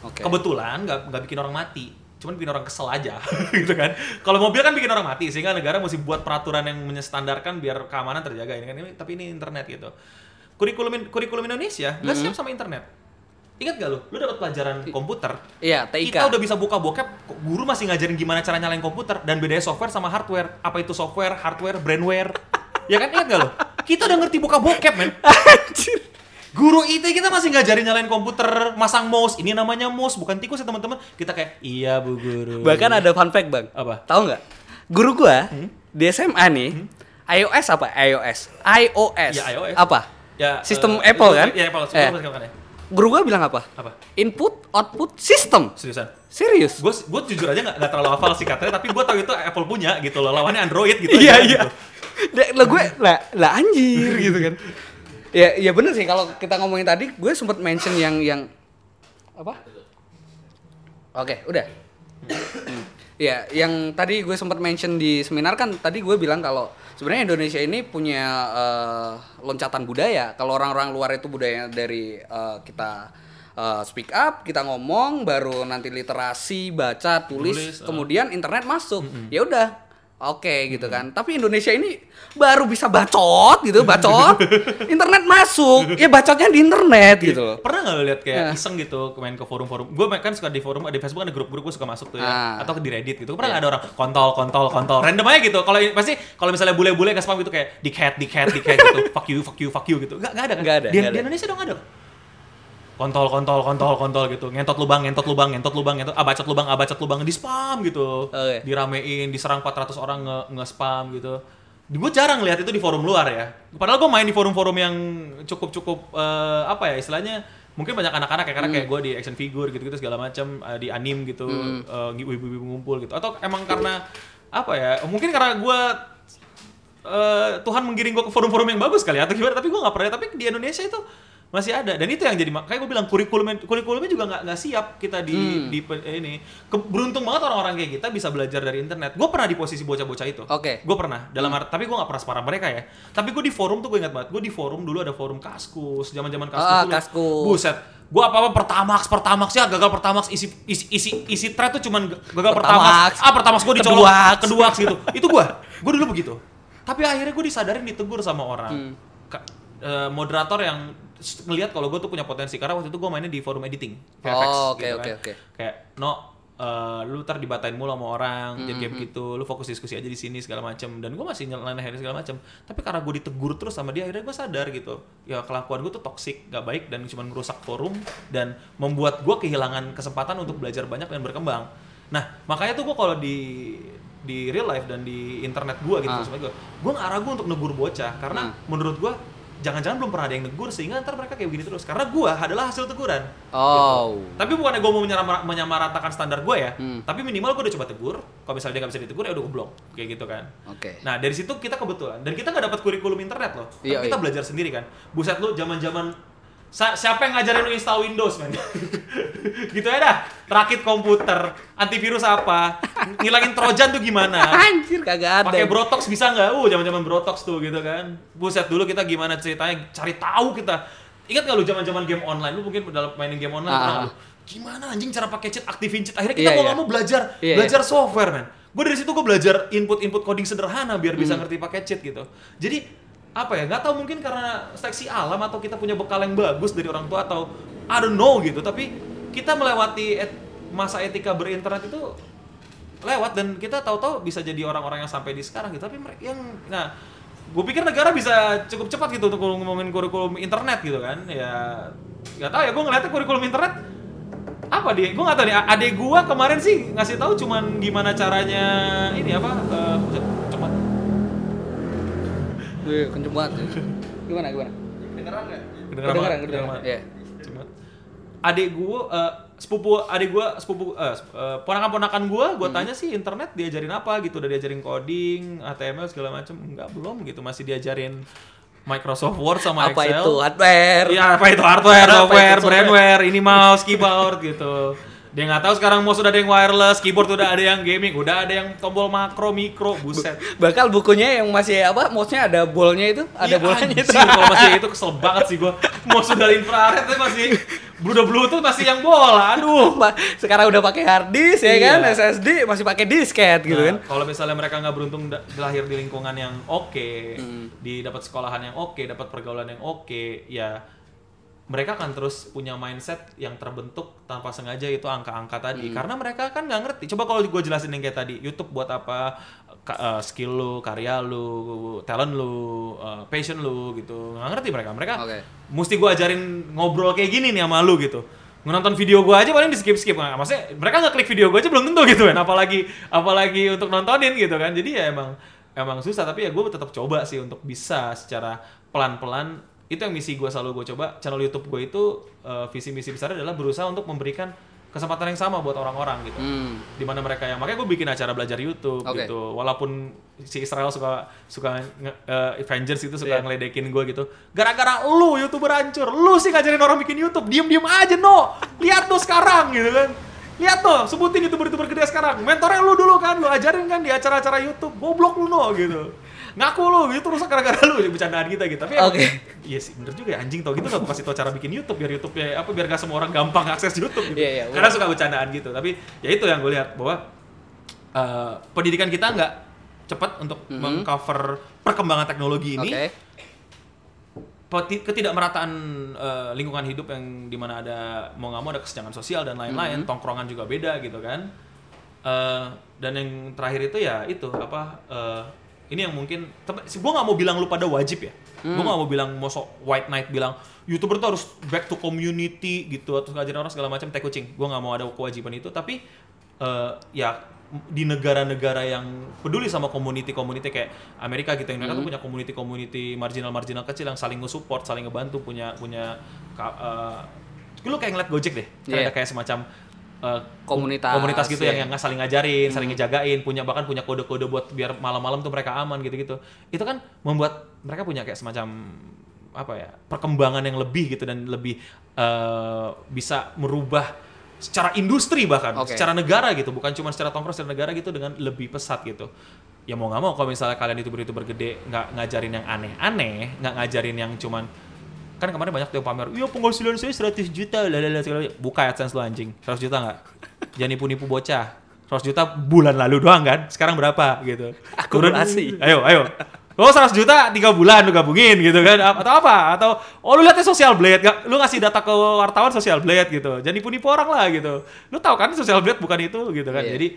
Oke. Kebetulan nggak nggak bikin orang mati cuman bikin orang kesel aja gitu kan. Kalau mobil kan bikin orang mati sehingga negara mesti buat peraturan yang menyestandarkan biar keamanan terjaga. Ini kan ini tapi ini internet gitu. Kurikulum kurikulum Indonesia nggak siap sama internet. Ingat gak lu? Lu dapat pelajaran komputer. Iya TIK kita udah bisa buka bokep guru masih ngajarin gimana cara nyalain komputer dan bedanya software sama hardware. Apa itu software hardware brandware? Ya kan ingat gak lo kita udah ngerti buka bokep men. Anjir. Guru IT kita masih ngajarin nyalain komputer, masang mouse. Ini namanya mouse, bukan tikus ya teman-teman. Kita kayak, iya bu guru. Bahkan ada fun fact bang. Apa? Tahu nggak? Guru gua Hmm? di SMA nih, iOS apa? iOS. iOS. Ya, iOS. Apa? Ya, Sistem eh, Apple kan? Iya, Apple. Eh. Apple sekarang kan ya. Guru gua bilang apa? Apa? Input output system. Seriusan? Serius? Gue gue jujur aja nggak terlalu hafal singkatnya, tapi gue tahu itu Apple punya gitu loh. Lawannya Android gitu. Iya iya. gitu. Lah gue lah lah anjir gitu kan. Ya ya bener sih kalau kita ngomongin tadi gue sempat mention yang yang apa? Oke, udah. Hmm. Ya, yang tadi gue sempat mention di seminar kan tadi gue bilang kalau sebenarnya Indonesia ini punya eh, loncatan budaya. Kalau orang-orang luar itu budaya dari eh, kita eh, speak up, kita ngomong, baru nanti literasi, baca, tulis, Tulis, kemudian internet masuk. Ya udah. Oke gitu kan. Tapi Indonesia ini baru bisa bacot gitu, bacot. internet masuk. Ya bacotnya di internet gitu loh. Pernah nggak lo lihat kayak Ya. iseng gitu main ke forum-forum? Gue kan suka di forum, di Facebook ada grup-grup gue suka masuk tuh ya, Ah. atau di Reddit gitu. Pernah nggak ada orang kontol, kontol, kontol, random aja gitu. Kalau pasti kalau misalnya bule-bule nggak spam gitu kayak di cat, di cat, di cat gitu, fuck you, fuck you, fuck you gitu. Nggak nggak ada kan? Nggak ada, Di, di ada. Indonesia dong ada. Kontol, kontol, kontol, kontol gitu. Ngentot lubang, ngentot lubang, ngentot lubang, ngentot, ah bacot lubang, ah bacot lubang, di spam gitu. Oke. Diramein, diserang 400 orang nge, nge-spam gitu. Gue jarang lihat itu di forum luar ya. Padahal gue main di forum-forum yang cukup-cukup eh, apa ya istilahnya mungkin banyak anak-anak ya karena kayak gue di action figure gitu-gitu segala macam eh, di anim gitu eh, ibu-ibu ngumpul gitu atau emang karena apa ya mungkin karena gue eh, Tuhan menggiring gue ke forum-forum yang bagus kali ya, atau gimana tapi gue nggak pernah tapi di Indonesia itu masih ada. Dan itu yang jadi kayak gue bilang kurikulum kurikulumnya juga nggak nggak siap kita di di pe- ini. Ke- beruntung banget orang-orang kayak kita bisa belajar dari internet. Gue pernah di posisi bocah-bocah itu. Oke. gue pernah. Dalam arti tapi gue nggak pernah separah mereka ya. Tapi gue di forum tuh gue ingat banget. Gue di forum dulu ada forum kaskus zaman zaman kaskus dulu. Kaskus. buset. Gue apa apa pertamax pertamax ya gagal pertamax isi isi isi isi thread tuh cuman gagal Pertamax. pertamax. Ah pertamax gue dicolok Keduax. kedua gitu. Itu gue gue dulu begitu. Tapi akhirnya gue disadarin ditegur sama orang. Hmm. Ka- eh, moderator yang ngelihat kalau gue tuh punya potensi karena waktu itu gue mainnya di forum editing VFX Oh, oke, gitu oke, kan. oke. kayak no eh, lu ntar dibatain mulu sama orang Hmm, jadi kayak begitu lu fokus diskusi aja di sini segala macem dan gue masih akhirnya segala macem tapi karena gue ditegur terus sama dia akhirnya gue sadar gitu ya kelakuan gue tuh toxic gak baik dan cuma merusak forum dan membuat gue kehilangan kesempatan untuk belajar banyak dan berkembang nah makanya tuh gue kalau di di real life dan di internet gue gitu Ah. gue gue nggak ragu untuk negur bocah karena Ah. menurut gue jangan-jangan belum pernah ada yang negur sehingga ntar mereka kayak begini terus karena gue adalah hasil teguran Oh. tapi bukannya gue mau menyamar- menyamaratakan standar gue ya, Hmm. tapi minimal gue udah coba tegur. Kalau misalnya dia nggak bisa ditegur ya udah gue blok, kayak gitu kan. Oke. Nah dari situ kita kebetulan dan kita nggak dapat kurikulum internet loh, Iya, kita iya. belajar sendiri kan. Buset lu zaman-zaman siapa yang ngajarin lu install Windows men? gitu ya dah. Rakit komputer, antivirus apa, ngilangin trojan tuh gimana? Anjir kagak ada. Pakai Brotox bisa nggak? Uh, zaman-zaman Brotox tuh gitu kan. Buset dulu kita gimana ceritanya cari tahu kita. Ingat nggak lu zaman-zaman game online? Lu mungkin dalam mainin game online Ah. pernah lu? Gimana anjing cara pakai cheat, aktifin cheat. Akhirnya kita Iya, mau nggak mau belajar, Iya, belajar software, men. Gue dari situ gue belajar input-input coding sederhana biar Hmm. bisa ngerti pakai cheat gitu. Jadi apa ya? Nggak tahu mungkin karena seleksi alam atau kita punya bekal yang bagus dari orang tua atau I don't know gitu. Tapi kita melewati et- masa etika berinternet itu lewat dan kita tahu-tahu bisa jadi orang-orang yang sampai di sekarang gitu tapi yang nah gue pikir negara bisa cukup cepat gitu untuk ngomongin kurikulum internet gitu kan ya nggak tahu ya gue ngeliatnya kurikulum internet apa dia gue nggak tahu nih adek gue kemarin sih ngasih tahu cuman gimana caranya ini apa eh, Wih, kenceng banget. Gimana gimana? kedengeran Kedengeran, banget, kedengeran. banget. Iya. Cepat. Adek gue sepupu adik gue sepupu eh, sep- eh, ponakan-ponakan gue gue Hmm. tanya sih internet diajarin apa gitu udah diajarin coding HTML segala macam enggak belum gitu masih diajarin Microsoft Word sama Apa Excel itu hardware? Iya apa itu hardware, Apa itu software, software? brandware, ini mouse, keyboard gitu. Dia nggak tahu sekarang mouse udah ada yang wireless, keyboard udah ada yang gaming, udah ada yang tombol makro, mikro, buset. Bakal bukunya yang masih apa? Mouse-nya ada bolnya itu, ada Iya, bolanya itu. kalau masih itu kesel banget sih gua. Mouse udah infrared tapi masih udah bluetooth masih yang bola. Aduh. Sekarang udah pakai hard disk ya Iya. kan, SSD masih pakai disket gitu Nah, kan. Kalau misalnya mereka nggak beruntung lahir di lingkungan yang oke, Hmm. di dapat sekolahan yang oke, dapat pergaulan yang oke, ya mereka akan terus punya mindset yang terbentuk tanpa sengaja itu angka-angka tadi. Hmm. karena mereka kan nggak ngerti. Coba kalau gue jelasin yang kayak tadi YouTube buat apa? Ka- eh, skill lu karya lu talent lu eh, passion lu gitu. Nggak ngerti mereka. Mereka Oke. mesti gue ajarin ngobrol kayak gini nih sama lu gitu. Nonton video gue aja paling di skip skip nggak maksudnya mereka nggak klik video gue aja belum tentu gitu kan apalagi apalagi untuk nontonin gitu kan. Jadi ya emang emang susah. Tapi ya gue tetap coba sih untuk bisa secara pelan pelan itu yang misi gue selalu gue coba. Channel YouTube gue itu eh, visi misi besar adalah berusaha untuk memberikan kesempatan yang sama buat orang-orang gitu. Hmm. di mana mereka yang makanya gue bikin acara belajar YouTube Oke. gitu. Walaupun si Israel suka suka eh, Avengers itu suka Iya. ngeledekin gue gitu. Gara-gara lu youtuber hancur. Lu sih ngajarin orang bikin YouTube. Diem diem aja no. Lihat tuh sekarang gitu kan. Lihat tuh sebutin youtuber youtuber gede sekarang. Mentornya lu dulu kan lu ajarin kan di acara-acara YouTube. Goblok lu no gitu ngaku lu gitu terus gara-gara lu. Bercandaan kita gitu. Tapi Oke. iya sih bener juga ya. Anjing tau gitu gak gue kasih tau cara bikin YouTube biar YouTube ya apa biar gak semua orang gampang akses YouTube gitu. Iya, iya, karena suka bercandaan gitu. Tapi ya itu yang gue lihat bahwa eh, pendidikan kita nggak cepat untuk mengcover perkembangan teknologi ini. Peti- ketidakmerataan eh, lingkungan hidup yang di mana ada mau nggak mau ada kesenjangan sosial dan lain-lain tongkrongan juga beda gitu kan. Eh, dan yang terakhir itu ya itu apa eh, ini yang mungkin gue nggak mau bilang lu pada wajib ya. Gue nggak mau bilang mau sok white knight bilang youtuber tuh harus back to community gitu atau ngajarin orang segala macam teh kucing. Gue nggak mau ada kewajiban itu. Tapi eh, ya di negara-negara yang peduli sama community-community kayak Amerika gitu yang mereka tuh punya community-community marginal-marginal kecil yang saling nge-support, saling ngebantu, punya punya eh, lu kayak ngeliat Gojek deh, kan Iya. ada kayak semacam eh, Komunitas, komunitas gitu iya. yang yang saling ngajarin, saling ngejagain, punya bahkan punya kode-kode buat biar malam-malam tuh mereka aman gitu-gitu. Itu kan membuat mereka punya kayak semacam apa ya perkembangan yang lebih gitu dan lebih eh, bisa merubah secara industri bahkan Oke. secara negara gitu bukan cuma secara tongkrong secara negara gitu dengan lebih pesat gitu ya mau nggak mau kalau misalnya kalian itu itu bergede nggak ngajarin yang aneh-aneh nggak ngajarin yang cuman kan kemarin banyak tuh yang pamer iya penghasilan saya 100 juta lalala segala macam." buka AdSense lu anjing. 100 juta nggak? Jangan nipu-nipu bocah. 100 juta bulan lalu doang kan? Sekarang berapa? Gitu. Akumulasi. Ayo ayo. Oh 100 juta tiga bulan lu gabungin gitu kan. Atau apa? Atau oh lu lihatnya social blade gak, lu ngasih data ke wartawan social blade gitu. Jadi nipu nipu orang lah gitu. Lu tahu kan social blade bukan itu gitu kan. Iya. jadi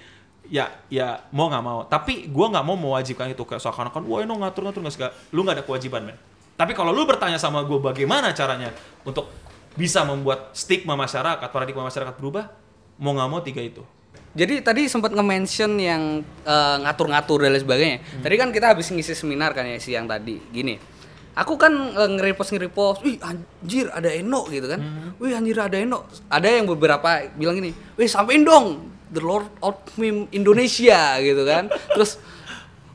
ya ya mau nggak mau. Tapi gua nggak mau mewajibkan itu kayak seakan-akan wah ini ngatur ngatur nggak suka lu nggak ada kewajiban men tapi kalau lu bertanya sama gue bagaimana caranya untuk bisa membuat stigma masyarakat paradigma masyarakat berubah mau nggak mau tiga itu Jadi tadi sempat nge-mention yang eh, ngatur-ngatur dan lain sebagainya. Hmm. Tadi kan kita habis ngisi seminar kan ya siang tadi. Gini. Aku kan eh, nge-repost nge-repost, "Wih, anjir ada Eno" gitu kan. Hmm. "Wih, anjir ada Eno." Ada yang beberapa bilang gini, "Wih, sampein dong The Lord of Meme Indonesia" gitu kan. Terus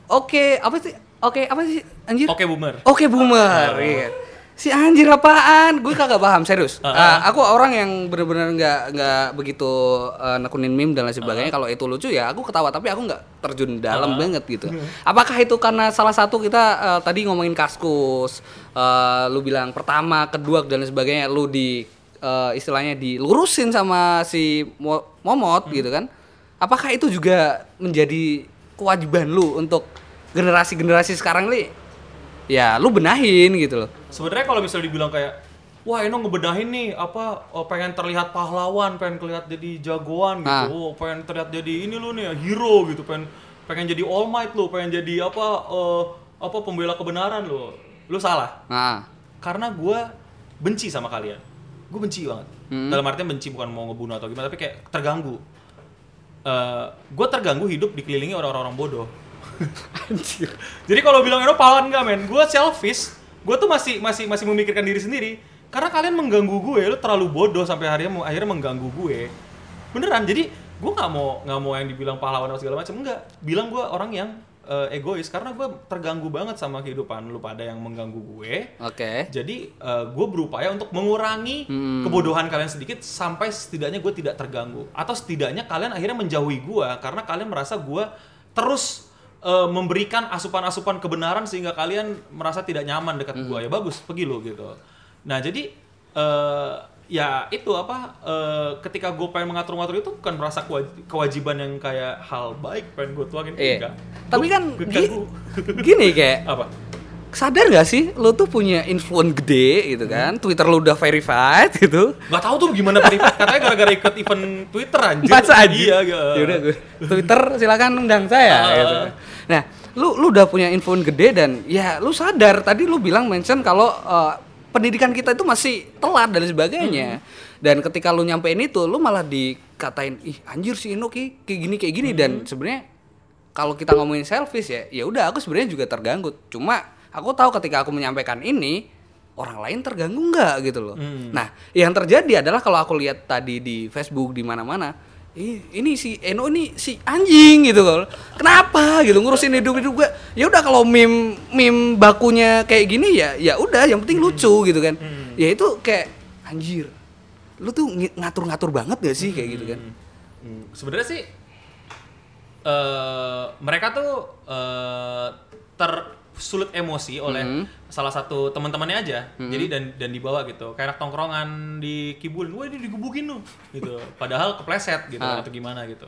Oke, apa sih? Oke, apa sih anjir? oke boomer Oke boomer, Oh. iya. Si anjir apaan? Gue kagak paham serius. Uh-uh. Ah, aku orang yang bener-bener nggak nggak begitu uh, nekunin meme dan lain sebagainya. Uh-huh. Kalau itu lucu ya aku ketawa, tapi aku nggak terjun dalam banget gitu. Apakah itu karena salah satu kita uh, tadi ngomongin kaskus, uh, lu bilang pertama, kedua dan lain sebagainya, lu di uh, istilahnya dilurusin sama si Mo- Momot Hmm. gitu kan? Apakah itu juga menjadi kewajiban lu untuk generasi-generasi sekarang nih? Ya, lu benahin gitu loh. Sebenarnya kalau misalnya dibilang kayak wah Eno ngebedahin nih apa oh, pengen terlihat pahlawan, pengen terlihat jadi jagoan gitu. Ah. Oh, pengen terlihat jadi ini lu nih hero gitu, pengen pengen jadi all might lu, pengen jadi apa eh, apa pembela kebenaran lu. Lu salah. Nah, Karena gua benci sama kalian. Gue benci banget. Hmm. Dalam artian benci bukan mau ngebunuh atau gimana, tapi kayak terganggu. Eh, gue terganggu hidup dikelilingi orang-orang bodoh. Anjir. Jadi kalau bilang Eno pahlawan enggak men, gue selfish. Gue tuh masih masih masih memikirkan diri sendiri. Karena kalian mengganggu gue, lu terlalu bodoh sampai akhirnya akhirnya mengganggu gue. Beneran. Jadi gue nggak mau nggak mau yang dibilang pahlawan atau segala macam enggak. Bilang gue orang yang eh, egois karena gue terganggu banget sama kehidupan lu pada yang mengganggu gue. Oke. Jadi gue berupaya untuk mengurangi Hmm. kebodohan kalian sedikit sampai setidaknya gue tidak terganggu atau setidaknya kalian akhirnya menjauhi gue karena kalian merasa gue terus eh, memberikan asupan-asupan kebenaran sehingga kalian merasa tidak nyaman dekat Hmm. gue ya bagus pergi lo gitu. Nah jadi eh, ya itu apa eh, ketika gue pengen mengatur-ngatur itu bukan merasa kewaj- kewajiban yang kayak hal baik pengen gue tuangin Iya. enggak. Tapi Gua kan gi- gini kayak apa? sadar gak sih lu tuh punya influence gede gitu kan Twitter lu udah verified gitu Gak tahu tuh gimana verified katanya gara-gara ikut event Twitter anjir. masa aja Iya, gitu. Yaudah, gue Twitter silakan undang saya Ah. gitu. Nah lu lu udah punya influence gede dan ya lu sadar tadi lu bilang mention kalau eh, pendidikan kita itu masih telat dan sebagainya. Dan ketika lu nyampein itu lu malah dikatain ih anjir si Ino ki kayak gini kayak gini. Dan sebenarnya kalau kita ngomongin selfish ya ya udah aku sebenarnya juga terganggu. Cuma aku tahu ketika aku menyampaikan ini orang lain terganggu nggak gitu loh. Nah yang terjadi adalah kalau aku lihat tadi di Facebook di mana-mana "Ih, ini si Eno ini si anjing gitu loh. Kenapa gitu ngurusin hidup hidup gue ya udah kalau meme meme bakunya kayak gini ya ya udah yang penting lucu gitu kan. Ya itu kayak anjir lu tuh ng- ngatur-ngatur banget gak sih kayak gitu kan? Hmm, Sebenarnya sih eh mereka tuh eh tersulut emosi oleh Hmm. salah satu teman-temannya aja. Jadi dan dan dibawa gitu. Kayak anak tongkrongan di Kibulin, wah ini digebukin loh gitu. Padahal kepleset gitu Ah. atau gimana gitu.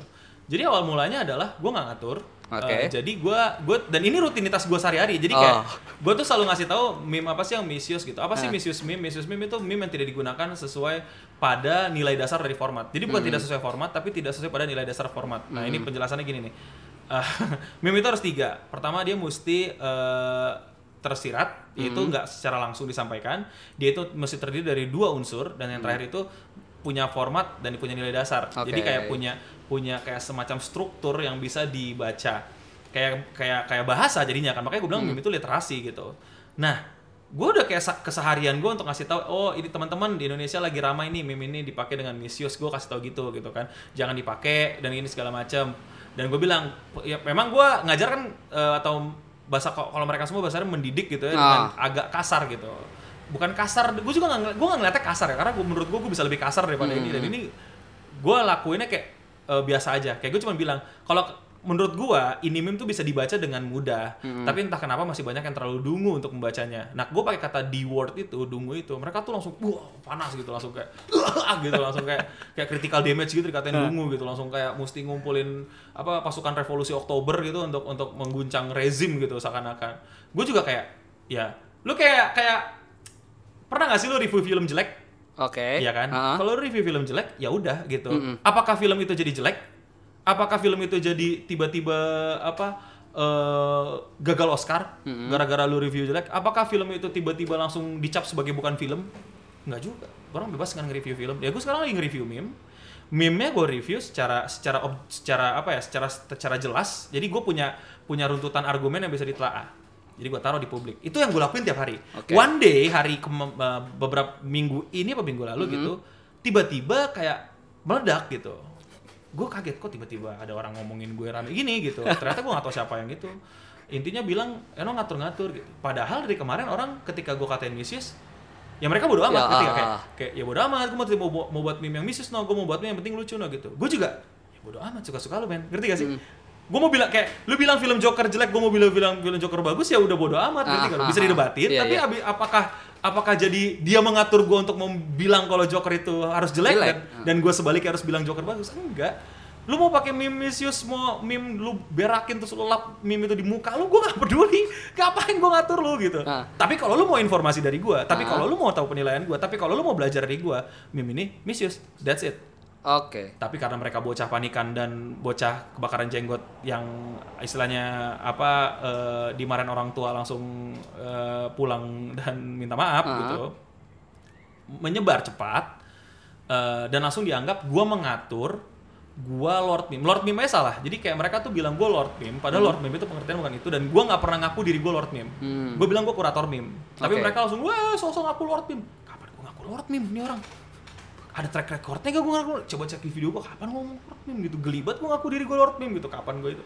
Jadi awal mulanya adalah gue nggak ngatur. Oke. Eh, jadi gue gue dan ini rutinitas gue sehari-hari. Jadi Oh. kayak gue tuh selalu ngasih tahu meme apa sih yang misuse gitu. Apa sih Ah. misuse meme? Misuse meme itu meme yang tidak digunakan sesuai pada nilai dasar dari format. Jadi bukan tidak sesuai format, tapi tidak sesuai pada nilai dasar format. Nah ini penjelasannya gini nih. Ah, meme itu harus tiga. Pertama dia mesti eh, tersirat, yaitu nggak secara langsung disampaikan. Dia itu mesti terdiri dari dua unsur. Dan yang terakhir itu punya format dan punya nilai dasar. Jadi Oke. kayak punya punya kayak semacam struktur yang bisa dibaca. Kayak kayak kayak bahasa jadinya kan. Makanya gue bilang meme itu literasi gitu. Nah gue udah kayak keseharian gue untuk ngasih tahu oh ini teman-teman di Indonesia lagi ramai nih meme ini dipakai dengan misuse gue kasih tahu gitu gitu kan. Jangan dipakai dan ini segala macam dan gue bilang ya memang gue ngajar kan eh, atau bahasa kalau mereka semua bahasanya mendidik gitu ya dengan agak kasar gitu. Bukan kasar gue juga nggak gue nggak ngeliatnya kasar ya karena gue menurut gue gue bisa lebih kasar daripada ini. Dan ini gue lakuinnya kayak eh, biasa aja. Kayak gue cuma bilang kalau menurut gue ini meme tuh bisa dibaca dengan mudah. Tapi entah kenapa masih banyak yang terlalu dungu untuk membacanya. Nah gue pakai kata d word itu dungu itu mereka tuh langsung wah panas gitu langsung kayak gitu langsung kayak kayak critical damage gitu dikatain dungu gitu. Langsung kayak mesti ngumpulin apa pasukan revolusi Oktober gitu untuk untuk mengguncang rezim gitu seakan-akan. Gue juga kayak ya lu kayak kayak pernah gak sih lu review film jelek? Oke. Iya kan? Ah. Kalau review film jelek, ya udah gitu. Apakah film itu jadi jelek? Apakah film itu jadi tiba-tiba apa eh, gagal Oscar gara-gara lu review jelek? Apakah film itu tiba-tiba langsung dicap sebagai bukan film? Enggak juga. Orang bebas kan nge-review film. Ya gue sekarang lagi nge-review meme. Meme-nya gue review secara secara ob- secara apa ya? Secara secara jelas. Jadi gue punya punya runtutan argumen yang bisa ditelaah. Jadi gue taruh di publik. Itu yang gue lakuin tiap hari. Oke. One day hari kem- uh, beberapa minggu ini apa minggu lalu gitu, tiba-tiba kayak meledak gitu. Gue kaget kok tiba-tiba ada orang ngomongin gue rame gini gitu. Ternyata gue gak tahu siapa yang gitu. Intinya bilang, Eno ngatur-ngatur gitu. Padahal dari kemarin orang ketika gue katain misis, ya mereka bodo amat Ya, ketika ah, kayak, ah. kayak ya bodo amat, gue mau, mau, mau buat meme yang misis no, gue mau buat meme yang penting lucu no gitu. Gue juga, ya bodo amat, suka-suka lu men, ngerti gak sih? Gue mau bilang kayak, lu bilang film Joker jelek, gue mau bilang film film Joker bagus, ya udah bodo amat, ngerti Ah, gak? lu? ah, Bisa ah. didebatin, Iya, tapi iya. abi- apakah apakah jadi dia mengatur gue untuk mau bilang kalau Joker itu harus jelek, Jelek, dan, ah. dan gue sebaliknya harus bilang Joker bagus? Enggak. Lu mau pakai meme misius, mau meme lu berakin terus lu lap meme itu di muka lu, gue gak peduli. Ngapain gue ngatur lu gitu. Ah. Tapi kalau lu mau informasi dari gue, tapi Ah. kalau lu mau tahu penilaian gue, tapi kalau lu mau belajar dari gue, meme ini misius. That's it. Oke Tapi karena mereka bocah panikan dan bocah kebakaran jenggot yang istilahnya apa eh, dimarahin orang tua langsung eh, pulang dan minta maaf Ah. gitu, menyebar cepat eh, dan langsung dianggap gua mengatur gua Lord Meme. Lord Meme aja salah. Jadi kayak mereka tuh bilang gua Lord Meme, padahal Lord Meme itu pengertian bukan itu dan gua nggak pernah ngaku diri gua Lord Meme. Hmm. Gua bilang gua kurator meme. Tapi mereka langsung wah sosok ngaku Lord Meme. Kapan gua ngaku Lord Meme nih orang? Ada track recordnya gak gue ngaku coba cek di video gue kapan gue ngomong Lord Meme gitu? Gelibat gue ngaku diri gue Lord Meme gitu kapan gue itu?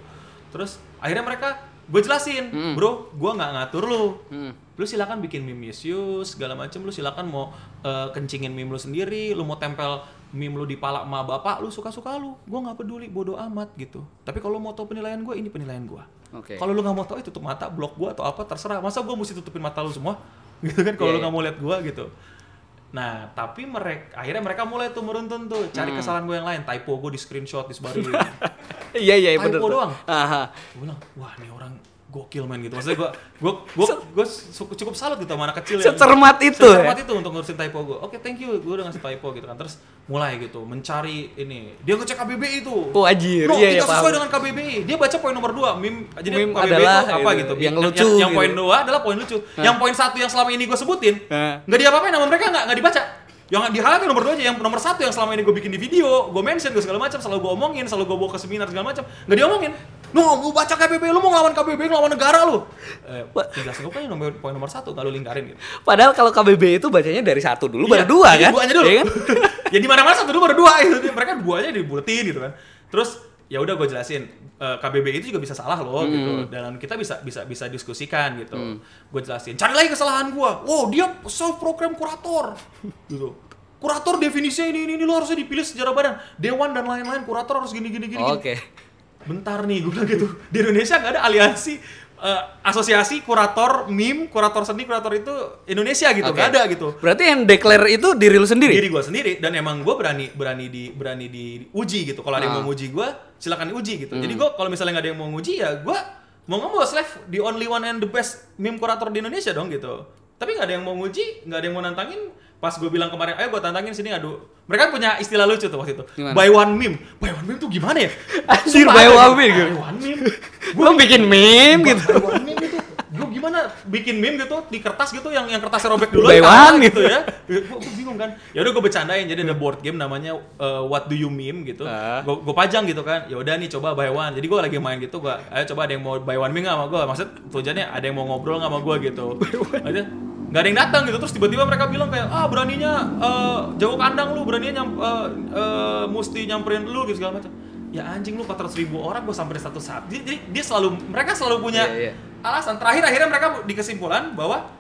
Terus akhirnya mereka gue jelasin Mm. bro gue nggak ngatur lu. Hmm. lu silakan bikin meme misuse segala macem lu silakan mau eh, kencingin meme lu sendiri lu mau tempel meme lu di pala emak bapak lu suka suka lu. Gue nggak peduli bodoh amat gitu. Tapi kalau lu mau tahu penilaian gue ini penilaian gue Oke. kalau lu nggak mau tahu ya tutup mata blok gue atau apa terserah. Masa gue mesti tutupin mata lu semua? Gitu kan kalau Iya, lu iya. nggak mau lihat gue gitu nah tapi mereka akhirnya mereka mulai tuh meruntun tuh Hmm. cari kesalahan gue yang lain typo gue di screenshot disebarin Iya iya Typo bener. tuh. doang. Aha. gue bilang wah nih orang gokil man gitu. Maksudnya gue gue gue gue cukup salut gitu sama anak kecil yang Secermat itu secermat ya? itu untuk ngurusin typo gue oke thank you gue udah ngasih typo gitu kan. Terus mulai gitu mencari ini. Dia ngecek KBBI itu. Oh, anjir. no, Iya, iya, tidak sesuai paham. dengan KBBI dia baca poin nomor 2 mim jadi Meme KBBI adalah itu apa gitu, gitu. yang lucu yang, yang gitu. poin 2 adalah poin lucu. Yang poin satu yang selama ini gue sebutin Hah. nggak diapa-apain nama mereka nggak nggak dibaca yang di highlight nomor dua aja yang nomor satu yang selama ini gue bikin di video gue mention gue segala macam selalu gue omongin selalu gue bawa ke seminar segala macam nggak diomongin. Lu baca KBB lu mau ngelawan KBB ngelawan negara lu. Eh, tinggal gue kan nomor poin nomor satu kalau lingkarin gitu. Padahal kalau KBB itu bacanya dari satu dulu Iya, baru dua jadi kan? duanya dulu. Iya kan? ya di mana mana satu dulu baru dua itu mereka duanya dibuletin gitu kan. Terus ya udah gue jelasin eh, KBB itu juga bisa salah loh Hmm. gitu dan kita bisa bisa bisa diskusikan gitu. Gue jelasin cari lagi kesalahan gue wow dia self program kurator. Gitu. Kurator definisinya ini, ini ini lo harusnya dipilih sejarah badan. Dewan dan lain-lain kurator harus gini gini gini, gini. Oke. bentar nih gue bilang gitu. Di Indonesia nggak ada aliansi eh, asosiasi kurator meme kurator seni kurator itu Indonesia gitu Oke. nggak ada gitu Berarti yang declare itu diri lu sendiri? diri gue sendiri dan emang gue berani berani di berani diuji gitu kalau ada yang Ah. mau nguji gue silakan diuji gitu jadi gue kalau misalnya nggak ada yang mau nguji ya gue mau nggak mau self the only one and the best meme kurator di Indonesia dong gitu tapi nggak ada yang mau nguji nggak ada yang mau nantangin pas gue bilang kemarin ayo gue tantangin sini adu mereka punya istilah lucu tuh waktu itu. Gimana? buy one meme. Buy one meme tuh gimana ya? Anjir, buy one gitu. meme gitu. buy one meme. Lu bikin meme gitu. Buy one meme gitu gue gimana bikin meme gitu? Di kertas gitu yang yang kertasnya robek dulu Buy taruh one gitu ya. Gue bingung kan. Ya udah gue bercandain. Jadi ada board game namanya uh, what do you meme gitu. Ah. gue gue pajang gitu kan. Ya udah nih coba buy one. Jadi gue lagi main gitu gue ayo coba ada yang mau buy one meme nggak sama gue maksud tujuannya ada yang mau ngobrol nggak sama gue gitu. Aja nggak ada yang datang gitu. Terus tiba-tiba mereka bilang kayak ah beraninya uh, jauh kandang lu beraninya nyam, uh, uh, mesti nyamperin lu gitu segala macam. Ya anjing lu 400 ribu orang gue sampai satu saat. Jadi, jadi dia selalu mereka selalu punya Iya, iya. alasan. Terakhir akhirnya mereka di kesimpulan bahwa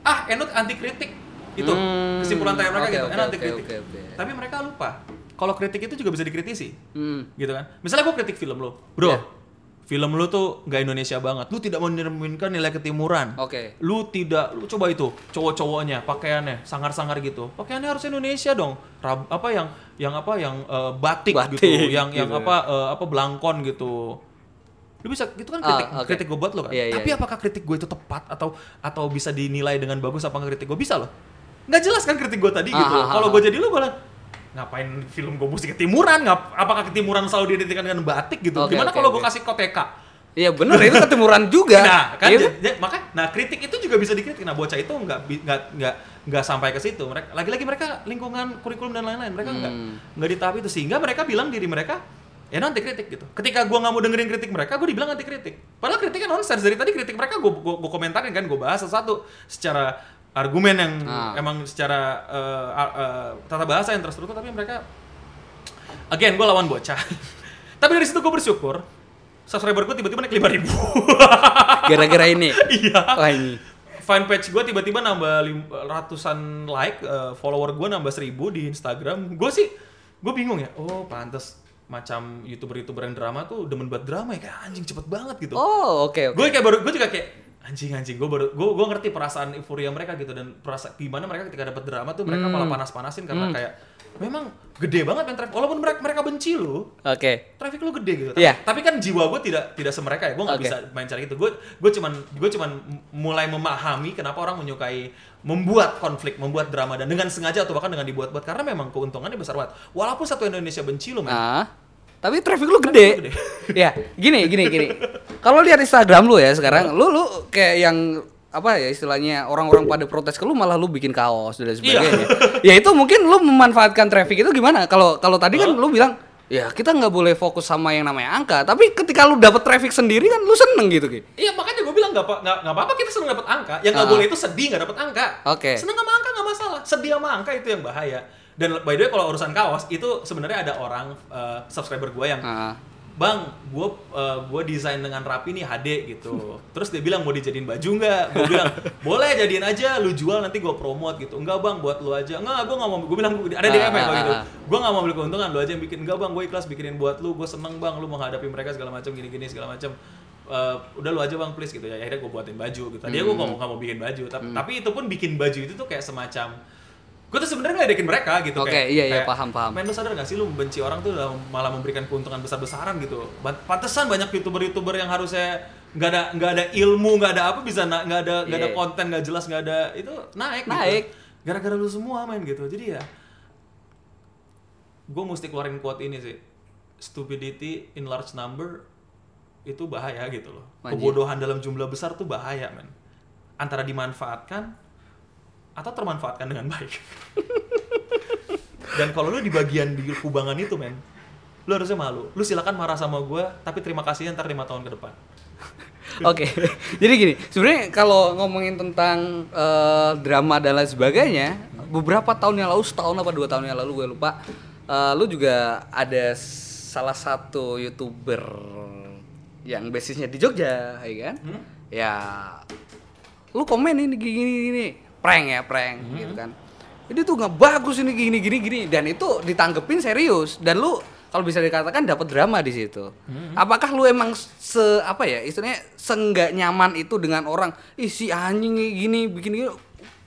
ah Enut anti kritik itu Hmm, kesimpulan terakhir mereka oke, gitu oke, Enut anti kritik oke, oke. tapi mereka lupa. Kalau kritik itu juga bisa dikritisi. Hmm. gitu kan. Misalnya gue kritik film lo bro Iya. Film lo tuh nggak Indonesia banget. Lu tidak mencerminkan nilai ketimuran. Oke. lu tidak lu coba itu cowok-cowoknya pakaiannya sangar-sangar gitu. Pakaiannya harus Indonesia dong. Rab, apa yang yang apa yang eh, batik, Batik, gitu yang yang gitu. apa eh, apa belangkon gitu. Lu bisa itu kan kritik Ah, oke. kritik gue buat lo kan? Iya, iya, tapi iya. apakah kritik gue itu tepat atau atau bisa dinilai dengan bagus apa nggak kritik gue bisa loh. Nggak jelas kan kritik gue tadi gitu Ah, ah, kalau ah, gue jadi lu malah ngapain film gue mesti ketimuran ngap apakah ketimuran selalu diidentikan dengan batik gitu Oke, gimana oke, kalau oke. gue kasih koteka Iya bener itu ketimuran juga. Nah, kan Iya, j- j- maka nah kritik itu juga bisa dikritik. Nah, bocah itu nggak nggak nggak nggak sampai ke situ. Mereka lagi-lagi mereka lingkungan kurikulum dan lain-lain. Mereka nggak Hmm. nggak di tahap itu sehingga mereka bilang diri mereka ya nanti kritik gitu. Ketika gua nggak mau dengerin kritik mereka, gua dibilang anti kritik. Padahal kritiknya nonsense dari tadi kritik mereka gua, gua komentarin kan, gua bahas satu secara argumen yang Ah. emang secara a- eh, tata bahasa yang terstruktur tapi mereka again gua lawan bocah. tapi dari situ gua bersyukur subscriber gue tiba-tiba naik 5000 ribu Gara-gara ini. Iya. Wah ini. Fan page gue tiba-tiba nambah lim- ratusan like, eh, follower gue nambah seribu di Instagram. Gue sih, gue bingung ya. Oh, pantes macam youtuber-youtuber yang drama tuh demen buat drama ya kayak anjing cepet banget gitu. Oh oke oke. Gue kayak baru, gue juga kayak anjing anjing gue baru gue gue ngerti perasaan euforia mereka gitu dan perasa gimana mereka ketika dapat drama tuh mereka Hmm. malah panas-panasin karena Hmm. kayak memang gede banget yang traffic walaupun mereka mereka benci lu Oke. traffic lu gede gitu. Tapi, Iya. tapi kan jiwa gue tidak tidak semereka ya. Gue nggak Oke. bisa main cara gitu. Gue gue cuman gue cuman mulai memahami kenapa orang menyukai membuat konflik, membuat drama dan dengan sengaja atau bahkan dengan dibuat-buat karena memang keuntungannya besar banget. Walaupun satu Indonesia benci lu, men. Ah. Tapi traffic lu gede. gede. ya, gini gini gini. Kalau lihat Instagram lu ya sekarang, lu lu kayak yang apa ya istilahnya orang-orang pada protes ke lu malah lu bikin kaos dan sebagainya. ya itu mungkin lu memanfaatkan traffic itu gimana? Kalau kalau tadi kan lu bilang ya kita nggak boleh fokus sama yang namanya angka, tapi ketika lu dapet traffic sendiri kan lu seneng gitu Ki. Iya makanya gue bilang nggak apa nggak nggak apa-apa kita seneng dapat angka. Yang nggak Ah. boleh itu sedih nggak dapat angka. Oke. Seneng sama angka nggak masalah. Sedih sama angka itu yang bahaya. Dan by the way kalau urusan kaos itu sebenarnya ada orang eh, subscriber gue yang Ah. Bang, gue gue desain dengan rapi nih HD gitu. Terus dia bilang mau dijadiin baju nggak? Gue bilang boleh jadiin aja, lu jual nanti gue promote gitu. Enggak bang, buat lu aja. Enggak, gue nggak mau. Gue bilang ada DM ya Ah, kalau ah, gitu. ah. Gue nggak mau beli keuntungan, lu aja yang bikin. Enggak bang, gue ikhlas bikinin buat lu. Gue seneng bang, lu menghadapi mereka segala macam gini-gini segala macam. Eh, udah lu aja bang please gitu ya akhirnya gue buatin baju gitu tadi gue nggak mau nggak mau bikin baju tapi, Hmm. tapi itu pun bikin baju itu tuh kayak semacam gue tuh sebenarnya ngeledekin mereka gitu Oke, kayak, iya, iya, kayak, paham, paham. Men lu sadar gak sih lu membenci orang tuh malah memberikan keuntungan besar-besaran gitu. Pantesan banyak youtuber-youtuber yang harusnya nggak ada nggak ada ilmu nggak ada apa bisa nggak ada nggak ada Iya. konten nggak jelas nggak ada itu naik gitu. Naik. gara-gara lu semua main gitu jadi ya gue mesti keluarin quote ini sih stupidity in large number itu bahaya gitu loh Anjir. kebodohan dalam jumlah besar tuh bahaya men antara dimanfaatkan atau termanfaatkan dengan baik dan kalau lu di bagian di kubangan itu men lu harusnya malu lu silakan marah sama gue tapi terima kasihnya ntar lima tahun ke depan Oke, jadi gini, sebenarnya kalau ngomongin tentang eh, drama dan lain sebagainya, beberapa tahun yang lalu, setahun apa dua tahun yang lalu gue lupa, eh, lu juga ada salah satu youtuber yang basisnya di Jogja, ya kan? Hmm? Ya, lu komen ini gini gini, gini. Prank ya prank, Hmm. gitu kan? Ini tuh nggak bagus ini gini gini gini, dan itu ditanggepin serius, dan lu kalau bisa dikatakan dapat drama di situ. Hmm. Apakah lu emang se apa ya istilahnya senggak nyaman itu dengan orang, ih si anjing gini bikin gini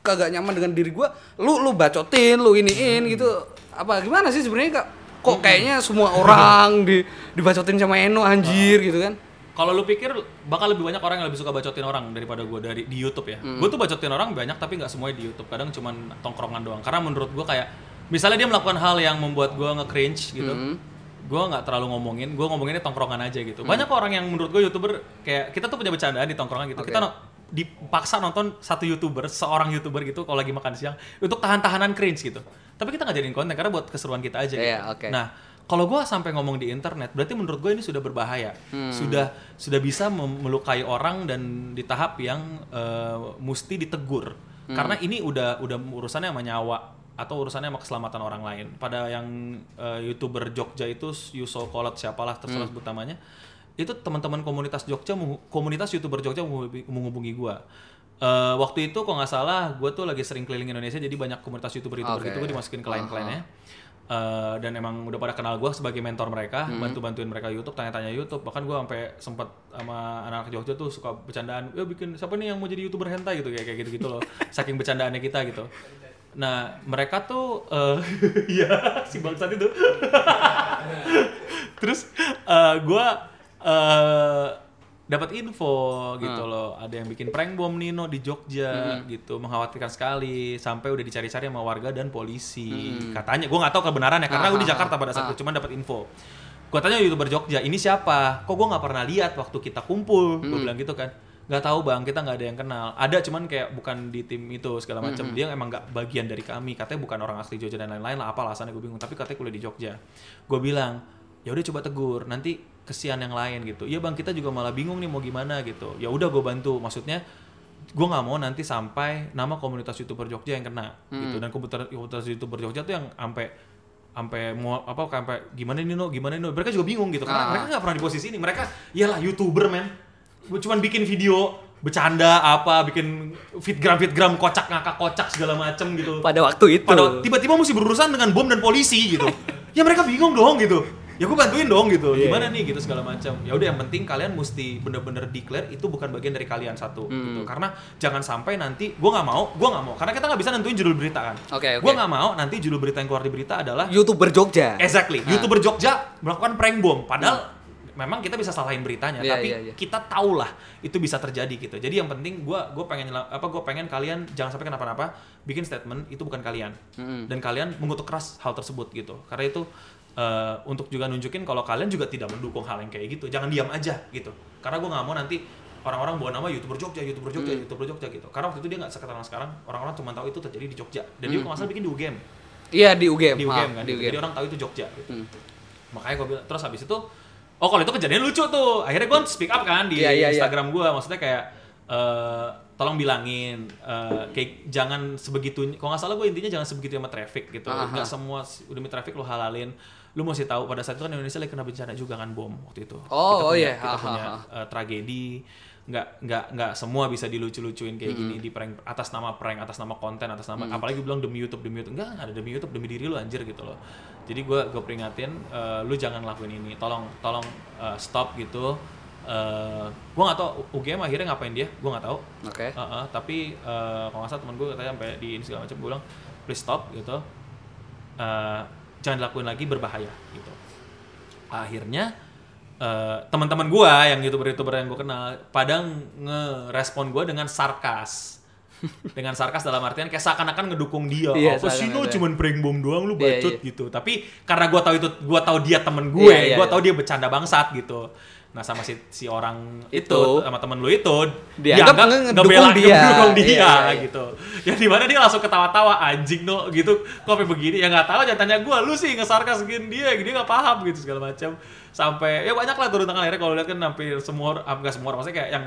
kagak nyaman dengan diri gua, lu lu bacotin, lu iniin gitu. Apa gimana sih sebenarnya? Kok kayaknya semua orang di dibacotin sama Eno anjir gitu kan? Kalau lu pikir bakal lebih banyak orang yang lebih suka bacotin orang daripada gue dari di YouTube ya. Gue tuh bacotin orang banyak tapi nggak semuanya di YouTube. Kadang cuman tongkrongan doang. Karena menurut gue kayak misalnya dia melakukan hal yang membuat gue nge-cringe gitu. Gue nggak terlalu ngomongin, gue ngomonginnya tongkrongan aja gitu. Banyak orang yang menurut gue YouTuber kayak kita tuh punya bercandaan di tongkrongan gitu. Oke. Kita no- dipaksa nonton satu YouTuber, seorang YouTuber gitu kalau lagi makan siang untuk tahan-tahanan cringe gitu. Tapi kita nggak jadiin konten karena buat keseruan kita aja gitu. Iya, oke. Nah, kalau gue sampai ngomong di internet, berarti menurut gue ini sudah berbahaya, sudah sudah bisa melukai orang dan di tahap yang eh, mesti ditegur, karena ini udah udah urusannya sama nyawa atau urusannya sama keselamatan orang lain. Pada yang eh, youtuber Jogja itu Yuso Kolot siapalah terserah sebut namanya, itu teman-teman komunitas Jogja, komunitas youtuber Jogja menghubungi, gue. Eh, waktu itu kok nggak salah, gue tuh lagi sering keliling Indonesia, jadi banyak komunitas youtuber-youtuber Oke. gitu, gue dimasukin ke lain-lainnya. Eh, dan emang udah pada kenal gue sebagai mentor mereka, Hmm. bantu-bantuin mereka YouTube, tanya-tanya YouTube. Bahkan gue sampai sempet sama anak Jogja tuh suka bercandaan, ya bikin siapa nih yang mau jadi youtuber hentai gitu kayak kayak gitu-gitu loh. Saking bercandaannya kita gitu. Nah mereka tuh, eh, iya si bangsat itu. Terus gue eh dapat info gitu loh. Ada yang bikin prank bom Nino di Jogja gitu mengkhawatirkan sekali. Sampai udah dicari-cari sama warga dan polisi. Katanya gue nggak tahu kebenarannya karena gue di Jakarta pada saat itu cuman dapat info. Gue tanya youtuber Jogja ini siapa? Kok gue nggak pernah lihat waktu kita kumpul? Gue bilang gitu kan. Nggak tahu bang kita nggak ada yang kenal. Ada cuman kayak bukan di tim itu segala macam. Dia emang nggak bagian dari kami. Katanya bukan orang asli Jogja dan lain-lain lah apa alasannya gue bingung. Tapi katanya kuliah di Jogja. Gue bilang ya udah coba tegur. Nanti kesian yang lain gitu. Iya bang kita juga malah bingung nih mau gimana gitu. Ya udah gue bantu. Maksudnya gue nggak mau nanti sampai nama komunitas youtuber Jogja yang kena gitu. Dan komunitas komunitas youtuber Jogja tuh yang sampai sampai mau apa sampai gimana nih no gimana nih no mereka juga bingung gitu. Karena Ah. mereka nggak pernah di posisi ini. Mereka iyalah youtuber men. Cuman bikin video bercanda apa bikin fitgram fitgram kocak ngakak kocak segala macem gitu. Pada waktu itu. pada tiba-tiba mesti berurusan dengan bom dan polisi gitu. Ya mereka bingung dong gitu ya gue bantuin dong gitu Iya. gimana nih gitu segala macam ya udah yang penting kalian mesti bener-bener declare itu bukan bagian dari kalian satu Hmm. gitu karena jangan sampai nanti gue nggak mau gue nggak mau karena kita nggak bisa nentuin judul berita kan Oke, oke. gue nggak mau nanti judul berita yang keluar di berita adalah youtuber Jogja. exactly Nah. youtuber Jogja melakukan prank bom padahal memang kita bisa salahin beritanya Iya, tapi iya, iya. kita tahu lah itu bisa terjadi gitu jadi yang penting gue gue pengen apa gue pengen kalian jangan sampai kenapa-napa bikin statement itu bukan kalian Mm-mm. dan kalian mengutuk keras hal tersebut gitu karena itu eh, untuk juga nunjukin kalau kalian juga tidak mendukung hal yang kayak gitu jangan diam aja gitu karena gue nggak mau nanti orang-orang bawa nama youtuber Jogja, youtuber Jogja, youtuber Jogja gitu. Karena waktu itu dia nggak seketerang sekarang, orang-orang cuma tahu itu terjadi di Jogja. Dan dia kalau nggak salah bikin di UGM, Iya di UGM. di UGM kan. Di gitu. UGM. Jadi orang tahu itu Jogja. Gitu. Hmm. Makanya gue bilang, terus habis itu, oh kalau itu kejadian lucu tuh. Akhirnya gue speak up kan di Iya, iya, iya. Instagram gue, maksudnya kayak eh, tolong bilangin, eh, kayak jangan sebegitu. Kalau nggak salah gue intinya jangan sebegitu sama traffic gitu. Aha. Nggak semua demi traffic lo halalin. Lu mesti tahu pada saat itu kan Indonesia lagi kena bencana juga kan bom waktu itu. Oh, oh kita punya, iya. Kita Aha, punya eh, tragedi nggak nggak nggak semua bisa dilucu-lucuin kayak gini di prank atas nama prank atas nama konten atas nama apalagi bilang demi YouTube demi YouTube. Enggak nggak ada demi YouTube demi diri lu anjir gitu loh. Jadi gue gue peringatin eh, lu jangan lakuin ini. Tolong tolong eh, stop gitu. Eh gue nggak tahu UGM akhirnya ngapain dia? Gue nggak tahu. Oke. Eh, eh, tapi eh, kalau nggak salah teman gue katanya sampai di ini segala macam gue bilang please stop gitu. Eh, jangan dilakuin lagi berbahaya gitu. Akhirnya eh, teman-teman gua yang youtuber-youtuber yang gua kenal pada ngerespon gua dengan sarkas dengan sarkas dalam artian kayak seakan-akan ngedukung dia Iya, apa sih lu cuman prank bom doang lu Iya, bacot iya. gitu tapi karena gua tahu itu gua tahu dia temen gue Iya, iya, gua iya. tahu dia bercanda bangsat gitu nah sama si si orang itu, Itu. sama temen lu itu Dianggap dianggap ngebela- dia. ngedukung dia Iya, iya, iya. gitu yang di mana dia langsung ketawa-tawa anjing no gitu kok sampai begini ya nggak tahu jangan tanya gue lu sih ngesarkas gini dia dia nggak paham gitu segala macam sampai ya banyak lah turun tangan akhirnya kalau lihat kan hampir semua orang- ah, semua orang maksudnya kayak yang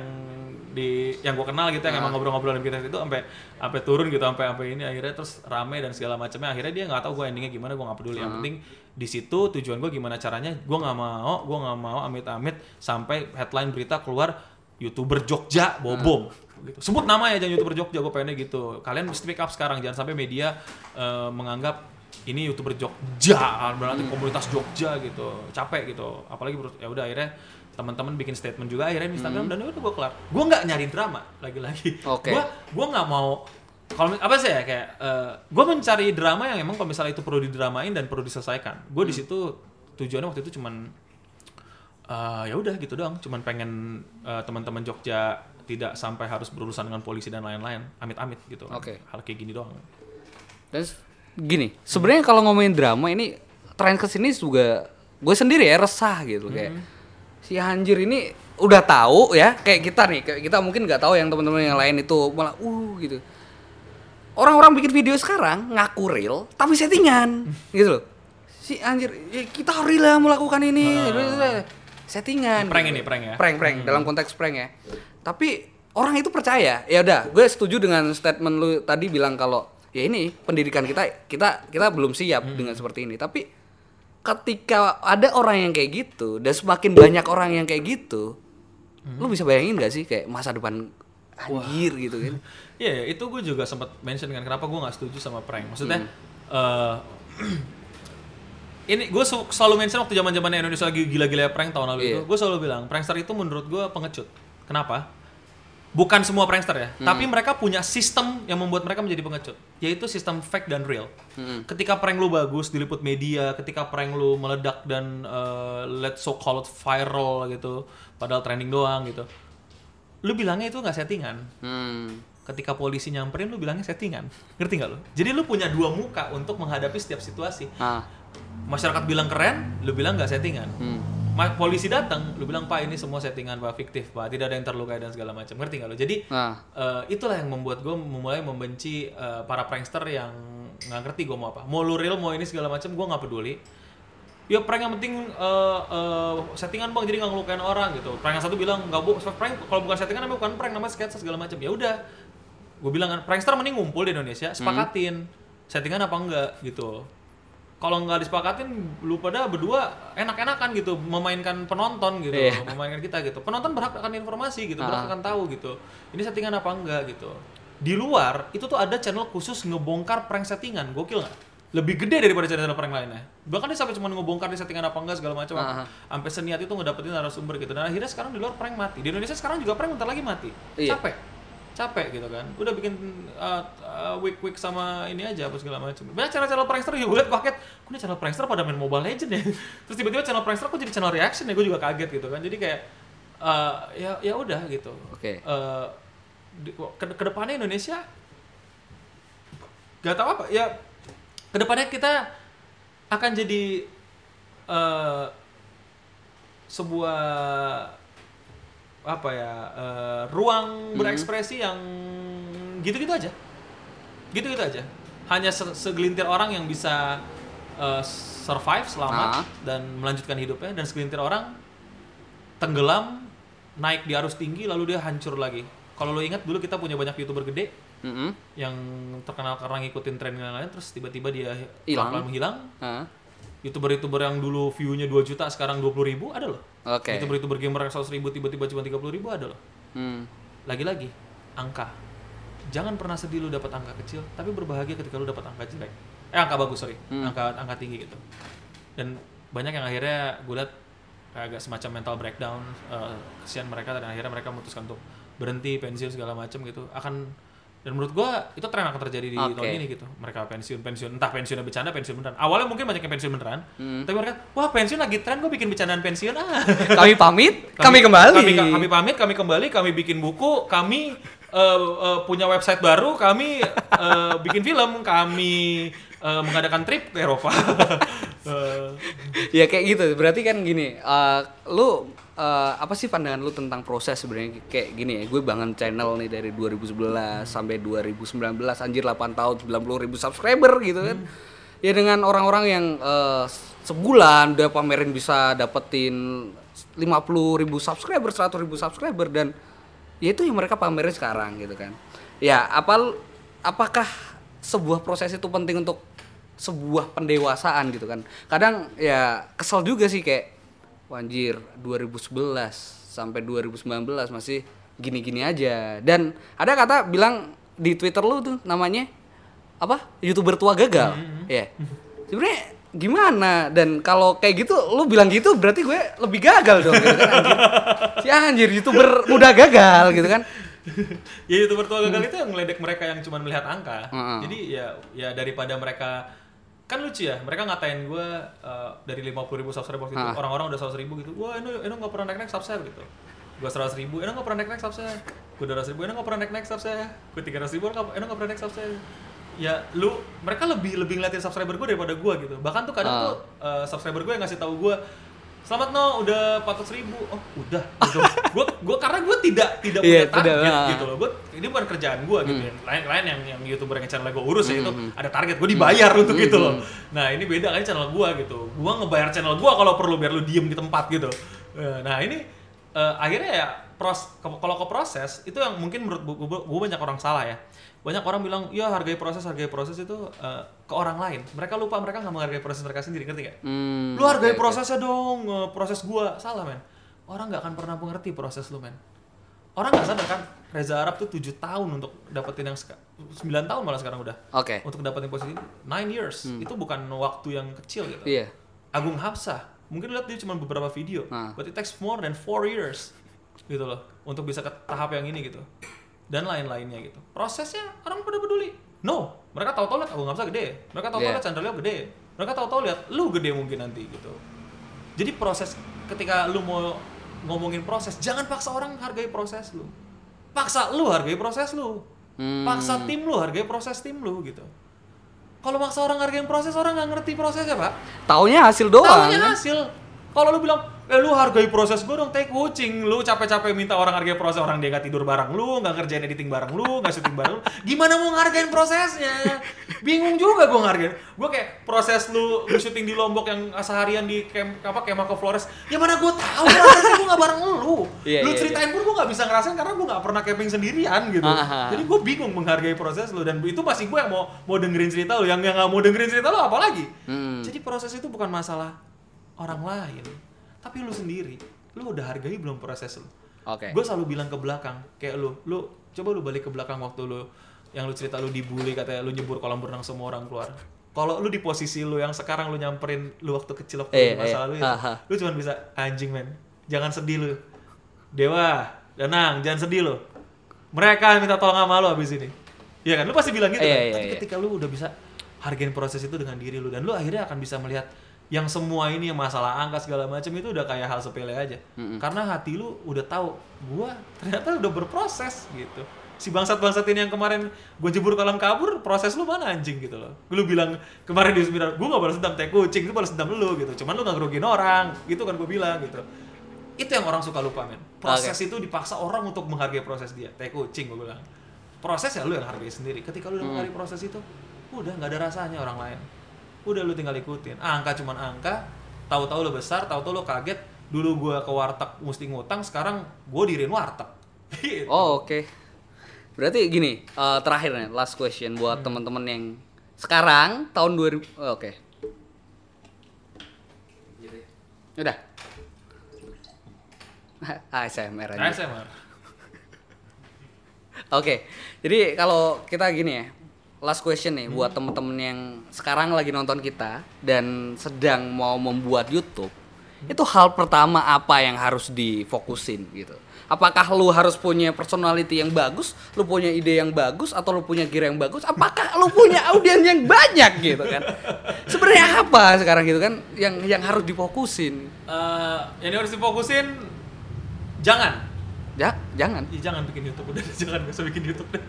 di yang gue kenal gitu yang Ah. emang ngobrol-ngobrol dengan kita itu sampai sampai turun gitu sampai sampai ini akhirnya terus rame dan segala macamnya akhirnya dia nggak tahu gue endingnya gimana gue nggak peduli yang Ah. penting di situ tujuan gue gimana caranya gue nggak mau gue nggak mau amit-amit sampai headline berita keluar youtuber Jogja bawa bom gitu. sebut nama ya jangan youtuber Jogja gue pengennya gitu kalian speak up sekarang jangan sampai media eh, menganggap ini youtuber Jogja berarti komunitas Jogja gitu. Capek gitu. Apalagi ya udah akhirnya teman-teman bikin statement juga akhirnya di Instagram dan ya udah gue kelar. Gue nggak nyari drama lagi-lagi. Oke. gue gue nggak mau kalau apa sih ya kayak gue mencari drama yang emang kalau misalnya itu perlu didramain dan perlu diselesaikan. Gue di situ tujuannya waktu itu cuman eh, ya udah gitu doang. Cuman pengen eh, teman-teman Jogja tidak sampai harus berurusan dengan polisi dan lain-lain. Amit-amit gitu. Oke. hal kayak gini doang. Dan gini, sebenarnya kalau ngomongin drama ini tren ke sini juga gue sendiri ya resah gitu kayak si Anjir ini udah tahu ya kayak kita nih kayak kita mungkin nggak tahu yang teman-teman yang lain itu malah uh gitu. Orang-orang bikin video sekarang ngaku real tapi settingan gitu loh. Si Anjir ya kita real lah melakukan ini settingan. Prank gitu. ini, prank ya? Prank prank dalam konteks prank ya. Tapi orang itu percaya. Ya udah, gue setuju dengan statement lu tadi bilang kalau ya ini pendidikan kita kita kita belum siap dengan seperti ini. Tapi ketika ada orang yang kayak gitu dan semakin banyak orang yang kayak gitu, lu bisa bayangin gak sih kayak masa depan anjir gitu kan? Iya, itu gue juga sempat mention kan kenapa gue nggak setuju sama prank. Maksudnya Hmm. eh, ini gue selalu mention waktu zaman zamannya Indonesia lagi gila-gila prank tahun lalu itu, Iya. gue selalu bilang prankster itu menurut gue pengecut. Kenapa? Bukan semua prankster ya, tapi mereka punya sistem yang membuat mereka menjadi pengecut, yaitu sistem fake dan real. Ketika prank lu bagus diliput media, ketika prank lu meledak dan eh, let's so called viral gitu, padahal trending doang gitu, lu bilangnya itu nggak settingan Hmm. ketika polisi nyamperin lu bilangnya settingan ngerti nggak lu jadi lu punya dua muka untuk menghadapi setiap situasi Ah. masyarakat bilang keren lu bilang nggak settingan Hmm. Polisi datang lu bilang pak ini semua settingan pak fiktif pak. Tidak ada yang terlukai dan segala macam. Ngerti nggak lu? Jadi Ah. eh, itulah yang membuat gue mulai membenci eh, para prankster yang nggak ngerti gue mau apa. Mau lu real mau ini segala macam gue nggak peduli. Ya prank yang penting eh, eh, settingan bang jadi nggak ngelukain orang gitu. Prank yang satu bilang nggak bu prank kalau bukan settingan namanya bukan prank namanya sketsa segala macam. Ya udah. Gue bilang kan prankster mending ngumpul di Indonesia sepakatin. Settingan apa enggak gitu kalau nggak disepakatin lu pada berdua enak-enakan gitu memainkan penonton gitu Iya. memainkan kita gitu. Penonton berhak akan informasi gitu berhak Ah. akan tahu gitu ini settingan apa enggak gitu. Di luar itu tuh ada channel khusus ngebongkar prank settingan gokil nggak? Lebih gede daripada channel prank lainnya. Bahkan dia sampai cuma ngebongkar di settingan apa enggak segala macam. Ah. sampai seniat itu ngedapetin narasumber gitu. Dan akhirnya sekarang di luar prank mati. Di Indonesia sekarang juga prank bentar lagi mati. Iya. capek capek gitu kan. Udah bikin uh, uh, week week sama ini aja apa segala macam banyak channel channel prankster juga gue liat paket kok ini channel prankster pada main mobile legend ya? Terus tiba-tiba channel prankster kok jadi channel reaction ya? Gue juga kaget gitu kan. Jadi kayak uh, ya ya udah gitu. Oke. Uh, di- ke ke depannya Indonesia gak tahu apa ya ke depannya kita akan jadi uh, sebuah apa ya uh, ruang berekspresi yang gitu-gitu aja gitu-gitu aja hanya se- segelintir orang yang bisa uh, survive selamat Ah. dan melanjutkan hidupnya dan segelintir orang tenggelam naik di arus tinggi lalu dia hancur lagi kalau lo ingat dulu kita punya banyak youtuber gede Mm-mm. yang terkenal karena ngikutin tren yang lain terus tiba-tiba dia Hilang. menghilang Ah. youtuber-youtuber yang dulu view-nya 2 juta sekarang 20 ribu ada loh Oke. youtuber-youtuber gamer yang 100 ribu tiba-tiba cuma 30 ribu ada loh Hmm. lagi-lagi angka jangan pernah sedih lu dapat angka kecil tapi berbahagia ketika lu dapat angka jelek eh angka bagus sorry Hmm. angka angka tinggi gitu dan banyak yang akhirnya gue liat kayak agak semacam mental breakdown eh, kesian mereka dan akhirnya mereka memutuskan untuk berhenti pensiun segala macam gitu akan dan menurut gua itu tren akan terjadi di Oke. tahun ini gitu mereka pensiun pensiun entah pensiunnya bercanda pensiun beneran awalnya mungkin banyak yang pensiun beneran Hmm. tapi mereka wah pensiun lagi tren gua bikin bercandaan pensiun ah Kami pamit, kami, kembali. kami, kami pamit kami kembali kami bikin buku kami eh, eh, punya website baru kami eh, bikin film kami eh, mengadakan trip ke Eropa Ya kayak gitu. Berarti kan gini, eh, lu eh, apa sih pandangan lu tentang proses sebenarnya kayak gini ya. Gue bangun channel nih dari 2011 sampai 2019 anjir 8 tahun 90 ribu subscriber gitu kan. Ya dengan orang-orang yang eh, sebulan udah pamerin bisa dapetin 50 ribu subscriber, 100 ribu subscriber dan ya itu yang mereka pamerin sekarang gitu kan. Ya apa apakah sebuah proses itu penting untuk sebuah pendewasaan gitu kan. Kadang ya kesel juga sih kayak wanjir 2011 sampai 2019 masih gini-gini aja. Dan ada kata bilang di twitter lu tuh namanya apa youtuber tua gagal. Ya sebenarnya gimana? Dan kalau kayak gitu lu bilang gitu berarti gue lebih gagal dong gitu kan anjir. si anjir youtuber muda gagal gitu kan. Ya youtuber tua gagal itu yang ngeledek mereka yang cuma melihat angka. Heeh. jadi ya ya daripada mereka kan lucu ya mereka ngatain gue uh, dari 50 ribu subscriber gitu Ah. orang-orang udah 100 ribu gitu. Wah Eno Eno nggak pernah naik naik subscribe gitu. Gue 100 ribu Eno nggak pernah naik naik subscribe gue 200 ribu Eno nggak pernah naik naik subscribe gue 300 ribu Eno Eno nggak pernah naik subscribe. Ya lu mereka lebih lebih ngeliatin subscriber gue daripada gue gitu. Bahkan tuh kadang Ah. tuh uh, subscriber gue yang ngasih tahu gue Selamat no, udah 400 ribu. Oh, udah. Gitu. gue gue karena gue tidak tidak punya Iya, target tidak, ah. gitu loh. Gue ini bukan kerjaan gue gitu Hmm. ya. Lain lain yang yang youtuber yang channel gue urus ya itu ada target gue dibayar Hmm. untuk itu loh. Nah ini beda kan channel gue gitu. Gue ngebayar channel gue kalau perlu biar lu diem di tempat gitu. Eh, Nah ini eh, akhirnya ya pros kalau ke proses itu yang mungkin menurut gue banyak orang salah ya. Banyak orang bilang ya hargai proses hargai proses itu eh, ke orang lain. Mereka lupa mereka nggak menghargai proses mereka sendiri ngerti gak? Hmm, lu hargai oke. prosesnya dong eh, proses gua. Salah men. Orang nggak akan pernah mengerti proses lu men. Orang nggak sadar kan Reza Arab tuh 7 tahun untuk dapetin yang 9 tahun malah sekarang udah. Oke. Untuk dapetin posisi ini 9 years. Itu bukan waktu yang kecil gitu. Iya. Agung Hapsah mungkin lihat dia cuma beberapa video. Ah. but it takes more than 4 years gitu loh untuk bisa ke tahap yang ini gitu dan lain-lainnya gitu. Prosesnya orang pada peduli. No mereka tahu-tahu lihat Agung Hapsah gede. Mereka tahu-tahu Yeah. lihat Chandra Leo gede. Mereka tahu-tahu lihat lu gede mungkin nanti gitu. Jadi proses ketika lu mau ngomongin proses jangan paksa orang hargai proses lu. Paksa lu hargai proses lu. Hmm. paksa tim lu hargai proses tim lu gitu. Kalau maksa orang hargain proses orang nggak ngerti prosesnya pak. Taunya hasil doang Tahunya kan? hasil. Kalau lu bilang, eh lu hargai proses gue dong, take kucing. Lu capek-capek minta orang hargai proses, orang dia nggak tidur bareng lu, nggak ngerjain editing bareng lu, nggak syuting bareng lu. Gimana mau ngargain prosesnya? Bingung juga gue ngargain. Gue kayak proses lu, lu syuting di Lombok yang seharian di kem, apa kemah ke Flores. Ya mana gue tahu prosesnya gue nggak bareng lu. Iya, lu iya, ceritain pun gue nggak bisa ngerasain karena gue nggak pernah camping sendirian gitu. Aha. Jadi gue bingung menghargai proses lu dan itu masih gue yang mau mau dengerin cerita lu, yang yang nggak mau dengerin cerita lu apalagi. Hmm. Jadi proses itu bukan masalah orang lain, tapi lu sendiri. Lu udah hargai belum proses lu? oke Gue selalu bilang ke belakang, kayak lu, lu coba lu balik ke belakang waktu lu yang lu cerita lu dibully katanya lu nyebur kolam renang semua orang keluar. Kalau lu di posisi lu yang sekarang lu nyamperin lu waktu kecil waktu Eh, masa eh, lalu itu, aha. lu cuma bisa anjing men, jangan sedih lu. Dewa, Danang, jangan sedih lu. Mereka minta tolong sama lu abis ini. Iya kan? Lu pasti bilang gitu Iya, kan? iya, Tapi iya. ketika lu udah bisa hargain proses itu dengan diri lu dan lu akhirnya akan bisa melihat yang semua ini yang masalah angka segala macam itu udah kayak hal sepele aja. Karena hati lu udah tahu gua ternyata udah berproses gitu. Si bangsat-bangsat ini yang kemarin gue jebur kolam kabur, proses lu mana anjing gitu loh. Lu bilang kemarin di seminar, gue gak balas dendam, teh kucing, itu balas dendam lu gitu. Cuman lu gak ngerugiin orang, gitu kan gue bilang gitu. Itu yang orang suka lupa men. Proses itu dipaksa orang untuk menghargai proses dia. Teh kucing gue bilang. Proses ya lu yang hargai sendiri. Ketika lu udah menghargai proses itu, udah nggak ada rasanya orang lain. Udah lu tinggal ikutin. Angka cuman angka. Tahu-tahu lu besar, tahu-tahu lu kaget. Dulu gua ke warteg mesti ngutang, sekarang gua diriin warteg. Gitu. Oh oke. Berarti gini, eh, terakhir nih, last question Hmm. buat teman-teman yang sekarang tahun 2000 oh, oke. Udah. ASMR aja. ASMR. Oke. Jadi kalau kita gini ya, last question nih Hmm. buat temen-temen yang sekarang lagi nonton kita dan sedang mau membuat YouTube. itu hal pertama apa yang harus difokusin gitu? Apakah lu harus punya personality yang bagus lu punya ide yang bagus atau lu punya gear yang bagus? Apakah lu punya audiens yang banyak gitu kan? Sebenarnya apa sekarang gitu kan yang yang harus difokusin? Eh, yang harus difokusin jangan. Ya jangan. Ih, jangan bikin YouTube udah jangan gak usah bikin YouTube deh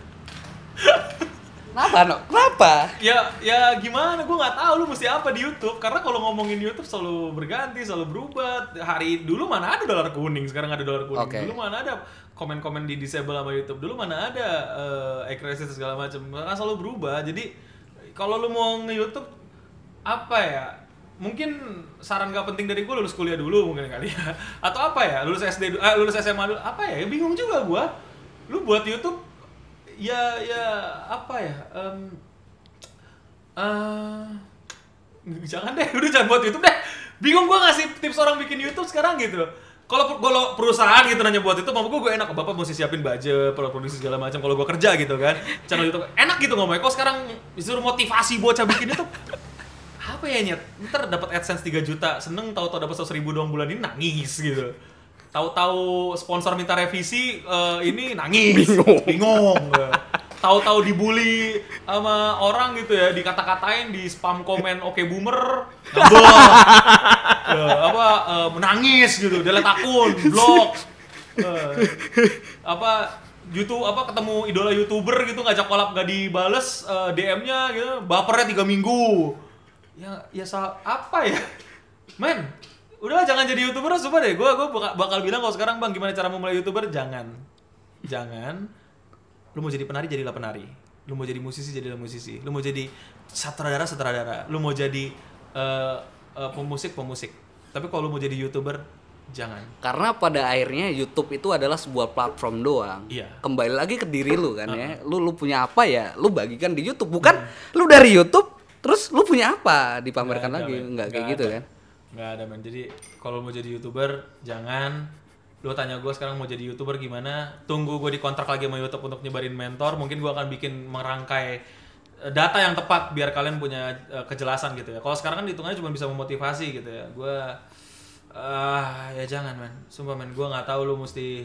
kenapa no kenapa? Ya ya gimana? Gue nggak tahu lu mesti apa di YouTube. Karena kalau ngomongin YouTube selalu berganti selalu berubah. Hari dulu mana ada dolar kuning sekarang ada dolar kuning. Oke. dulu mana ada komen-komen di disable sama YouTube? Dulu mana ada uh, accuracy segala macam kan selalu berubah. Jadi kalau lu mau nge YouTube apa ya? Mungkin saran gak penting dari gue lulus kuliah dulu mungkin kali ya. Atau apa ya? Lulus SD eh, lulus SMA dulu. Apa ya? Bingung juga gue lu buat YouTube ya ya apa ya em, eh jangan deh, udah jangan buat YouTube deh. Bingung gua ngasih tips orang bikin YouTube sekarang gitu. Kalau kalau perusahaan gitu nanya buat itu, maksud gue gue enak, bapak mesti siapin budget, produksi segala macam. Kalau gua kerja gitu kan, channel YouTube enak gitu ngomongnya. Kok sekarang disuruh motivasi bocah bikin YouTube? Apa ya nyet? Ntar dapat AdSense 3 juta, seneng tahu-tahu dapat 100 ribu doang bulan ini nangis gitu. Tahu-tahu sponsor minta revisi eh, ini nangis, Bingung. bingung. Tahu-tahu dibully sama orang gitu ya, dikata-katain di spam komen oke boomer, ngambek. Eh, apa eh, menangis gitu, delete akun, blok. Eh, apa YouTube apa ketemu idola youtuber gitu ngajak collab gak dibales eh, DM-nya gitu bapernya tiga minggu ya ya sa- apa ya men udahlah jangan jadi youtuber sumpah deh gue gua bakal, bakal bilang kalau sekarang bang gimana cara memulai youtuber jangan jangan lu mau jadi penari jadilah penari lu mau jadi musisi jadilah musisi lu mau jadi sutradara sutradara lu mau jadi eh, eh, pemusik pemusik tapi kalau lu mau jadi youtuber jangan karena pada akhirnya YouTube itu adalah sebuah platform doang. Iya. Kembali lagi ke diri lu kan ya. Lu lu punya apa ya? Lu bagikan di YouTube. Bukan lu dari YouTube terus lu punya apa dipamerkan Nggak ada, lagi. men. Enggak kayak Nggak gitu ada. kan. Nggak ada men. Jadi kalau mau jadi youtuber jangan. Lu tanya gue sekarang mau jadi youtuber gimana? Tunggu gue dikontrak lagi sama YouTube untuk nyebarin mentor. Mungkin gue akan bikin merangkai eh, data yang tepat biar kalian punya eh, kejelasan gitu ya. Kalau sekarang kan hitungannya cuma bisa memotivasi gitu ya. Gue ah ya jangan men. Sumpah men, gue nggak tahu lu mesti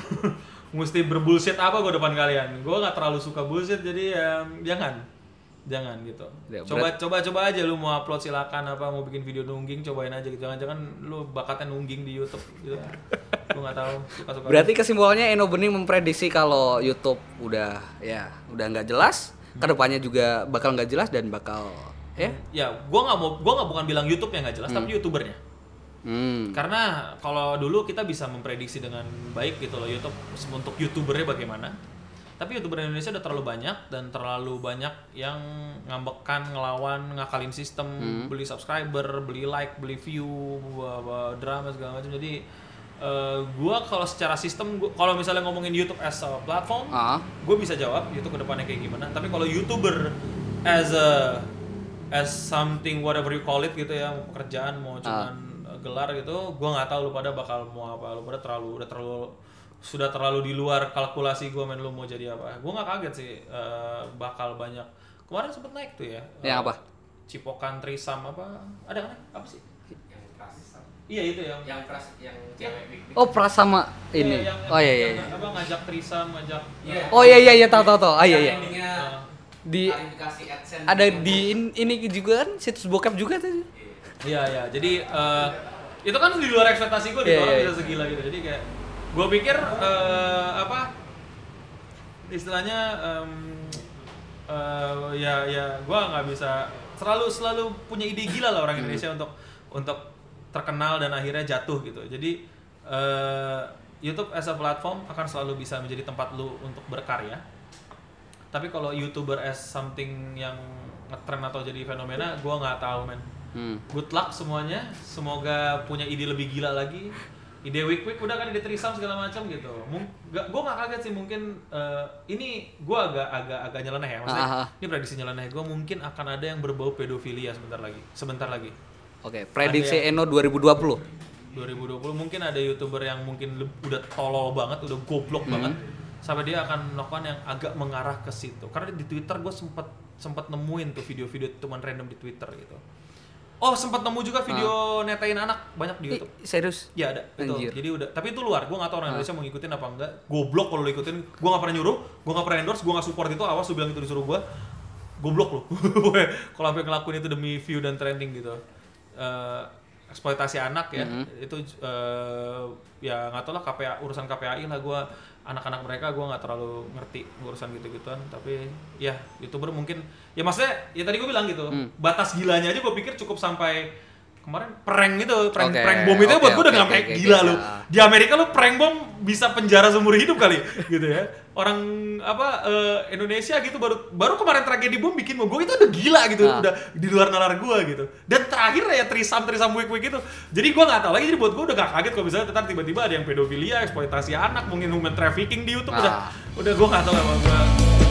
mesti berbullshit apa gue depan kalian. Gue nggak terlalu suka bullshit jadi ya jangan jangan gitu. Ya, coba coba coba aja lu mau upload silakan apa mau bikin video nungging cobain aja gitu. Jangan jangan lu bakatnya nungging di YouTube gitu. Lu nggak tahu suka suka Berarti kesimpulannya Eno Bening memprediksi kalau YouTube udah ya udah nggak jelas, ke depannya juga bakal nggak jelas dan bakal ya. ya gua nggak mau gua nggak bukan bilang YouTube yang nggak jelas tapi youtubernya. Hmm. karena kalau dulu kita bisa memprediksi dengan baik gitu loh YouTube untuk youtubernya bagaimana tapi youtuber Indonesia udah terlalu banyak dan terlalu banyak yang ngambekan ngelawan ngakalin sistem. Beli subscriber beli like beli view drama segala macam. Jadi eh, gua kalau secara sistem kalau misalnya ngomongin YouTube as a platform Ah. gue bisa jawab YouTube ke depannya kayak gimana. Tapi kalau youtuber as a as something whatever you call it gitu ya mau pekerjaan mau cuman uh, gelar gitu gue nggak tahu lu pada bakal mau apa. Lu pada terlalu udah terlalu sudah terlalu di luar kalkulasi gue main lu mau jadi apa gue nggak kaget sih uh, bakal banyak kemarin sempet naik tuh ya Yang uh, apa? cipokan trisam apa ada kan apa sih yang keras iya itu yang yang keras yang cewek big big Oh, pras sama ini. Iya, yang- oh iya iya. yang iya. apa ngajak trisam ngajak Iya. Oh iya iya iya tahu tahu tahu. Ah iya iya. endingnya Di ada di in- ini juga kan situs bokep juga tuh. Iya iya, jadi eh, itu kan di luar ekspektasi gue, di Iya, orang iya, bisa segila gitu. Jadi kayak gue pikir eh, apa istilahnya em, eh, ya ya gue nggak bisa selalu selalu punya ide gila lah orang Indonesia untuk untuk terkenal dan akhirnya jatuh gitu. Jadi eh, YouTube as a platform akan selalu bisa menjadi tempat lu untuk berkarya. Tapi kalau YouTuber as something yang ngetrend atau jadi fenomena, gue nggak tahu men Hmm. good luck semuanya semoga punya ide lebih gila lagi ide week week udah kan ide trisam segala macam gitu Mung, gak, gue gak kaget sih mungkin eh, ini gue agak agak agak nyeleneh ya maksudnya Ah, ah. ini prediksi nyeleneh gue mungkin akan ada yang berbau pedofilia sebentar lagi sebentar lagi Oke, prediksi Eno 2020. 2020 mungkin ada youtuber yang mungkin udah tolol banget udah goblok Hmm. banget sampai dia akan melakukan yang agak mengarah ke situ karena di Twitter gue sempet sempet nemuin tuh video-video teman random di Twitter gitu Oh sempat nemu juga video netain anak banyak di Ih, YouTube. serius? Ya ada itu. Anjir. Jadi udah. Tapi itu luar. Gue nggak tahu orang Indonesia mau ngikutin apa enggak. Goblok kalau lu ikutin. Gue nggak pernah nyuruh. Gue nggak pernah endorse. Gue nggak support itu. Awas lu bilang itu disuruh gue. Goblok lu. kalau sampai ngelakuin itu demi view dan trending gitu. Eh, eksploitasi anak ya itu eh, ya nggak tahu lah KPA urusan KPAI lah gue anak-anak mereka gue nggak terlalu ngerti urusan gitu-gituan. Tapi ya youtuber mungkin ya maksudnya ya tadi gue bilang gitu batas gilanya aja gue pikir cukup sampai kemarin prank gitu prank Oke, prank bom itu oke, buat gue udah oke, kayak oke, gila oke, lu. di Amerika lu prank bom bisa penjara seumur hidup kali gitu ya. Orang apa eh, Indonesia gitu baru baru kemarin tragedi bom bikin bom gue itu udah gila gitu Ah. udah di luar nalar gue gitu. Dan terakhir ya trisam trisam week week itu. Jadi gue nggak tahu lagi jadi buat gue udah gak kaget kalau misalnya ntar tiba-tiba ada yang pedofilia eksploitasi anak mungkin human trafficking di YouTube udah Ah. udah gue nggak tahu apa gue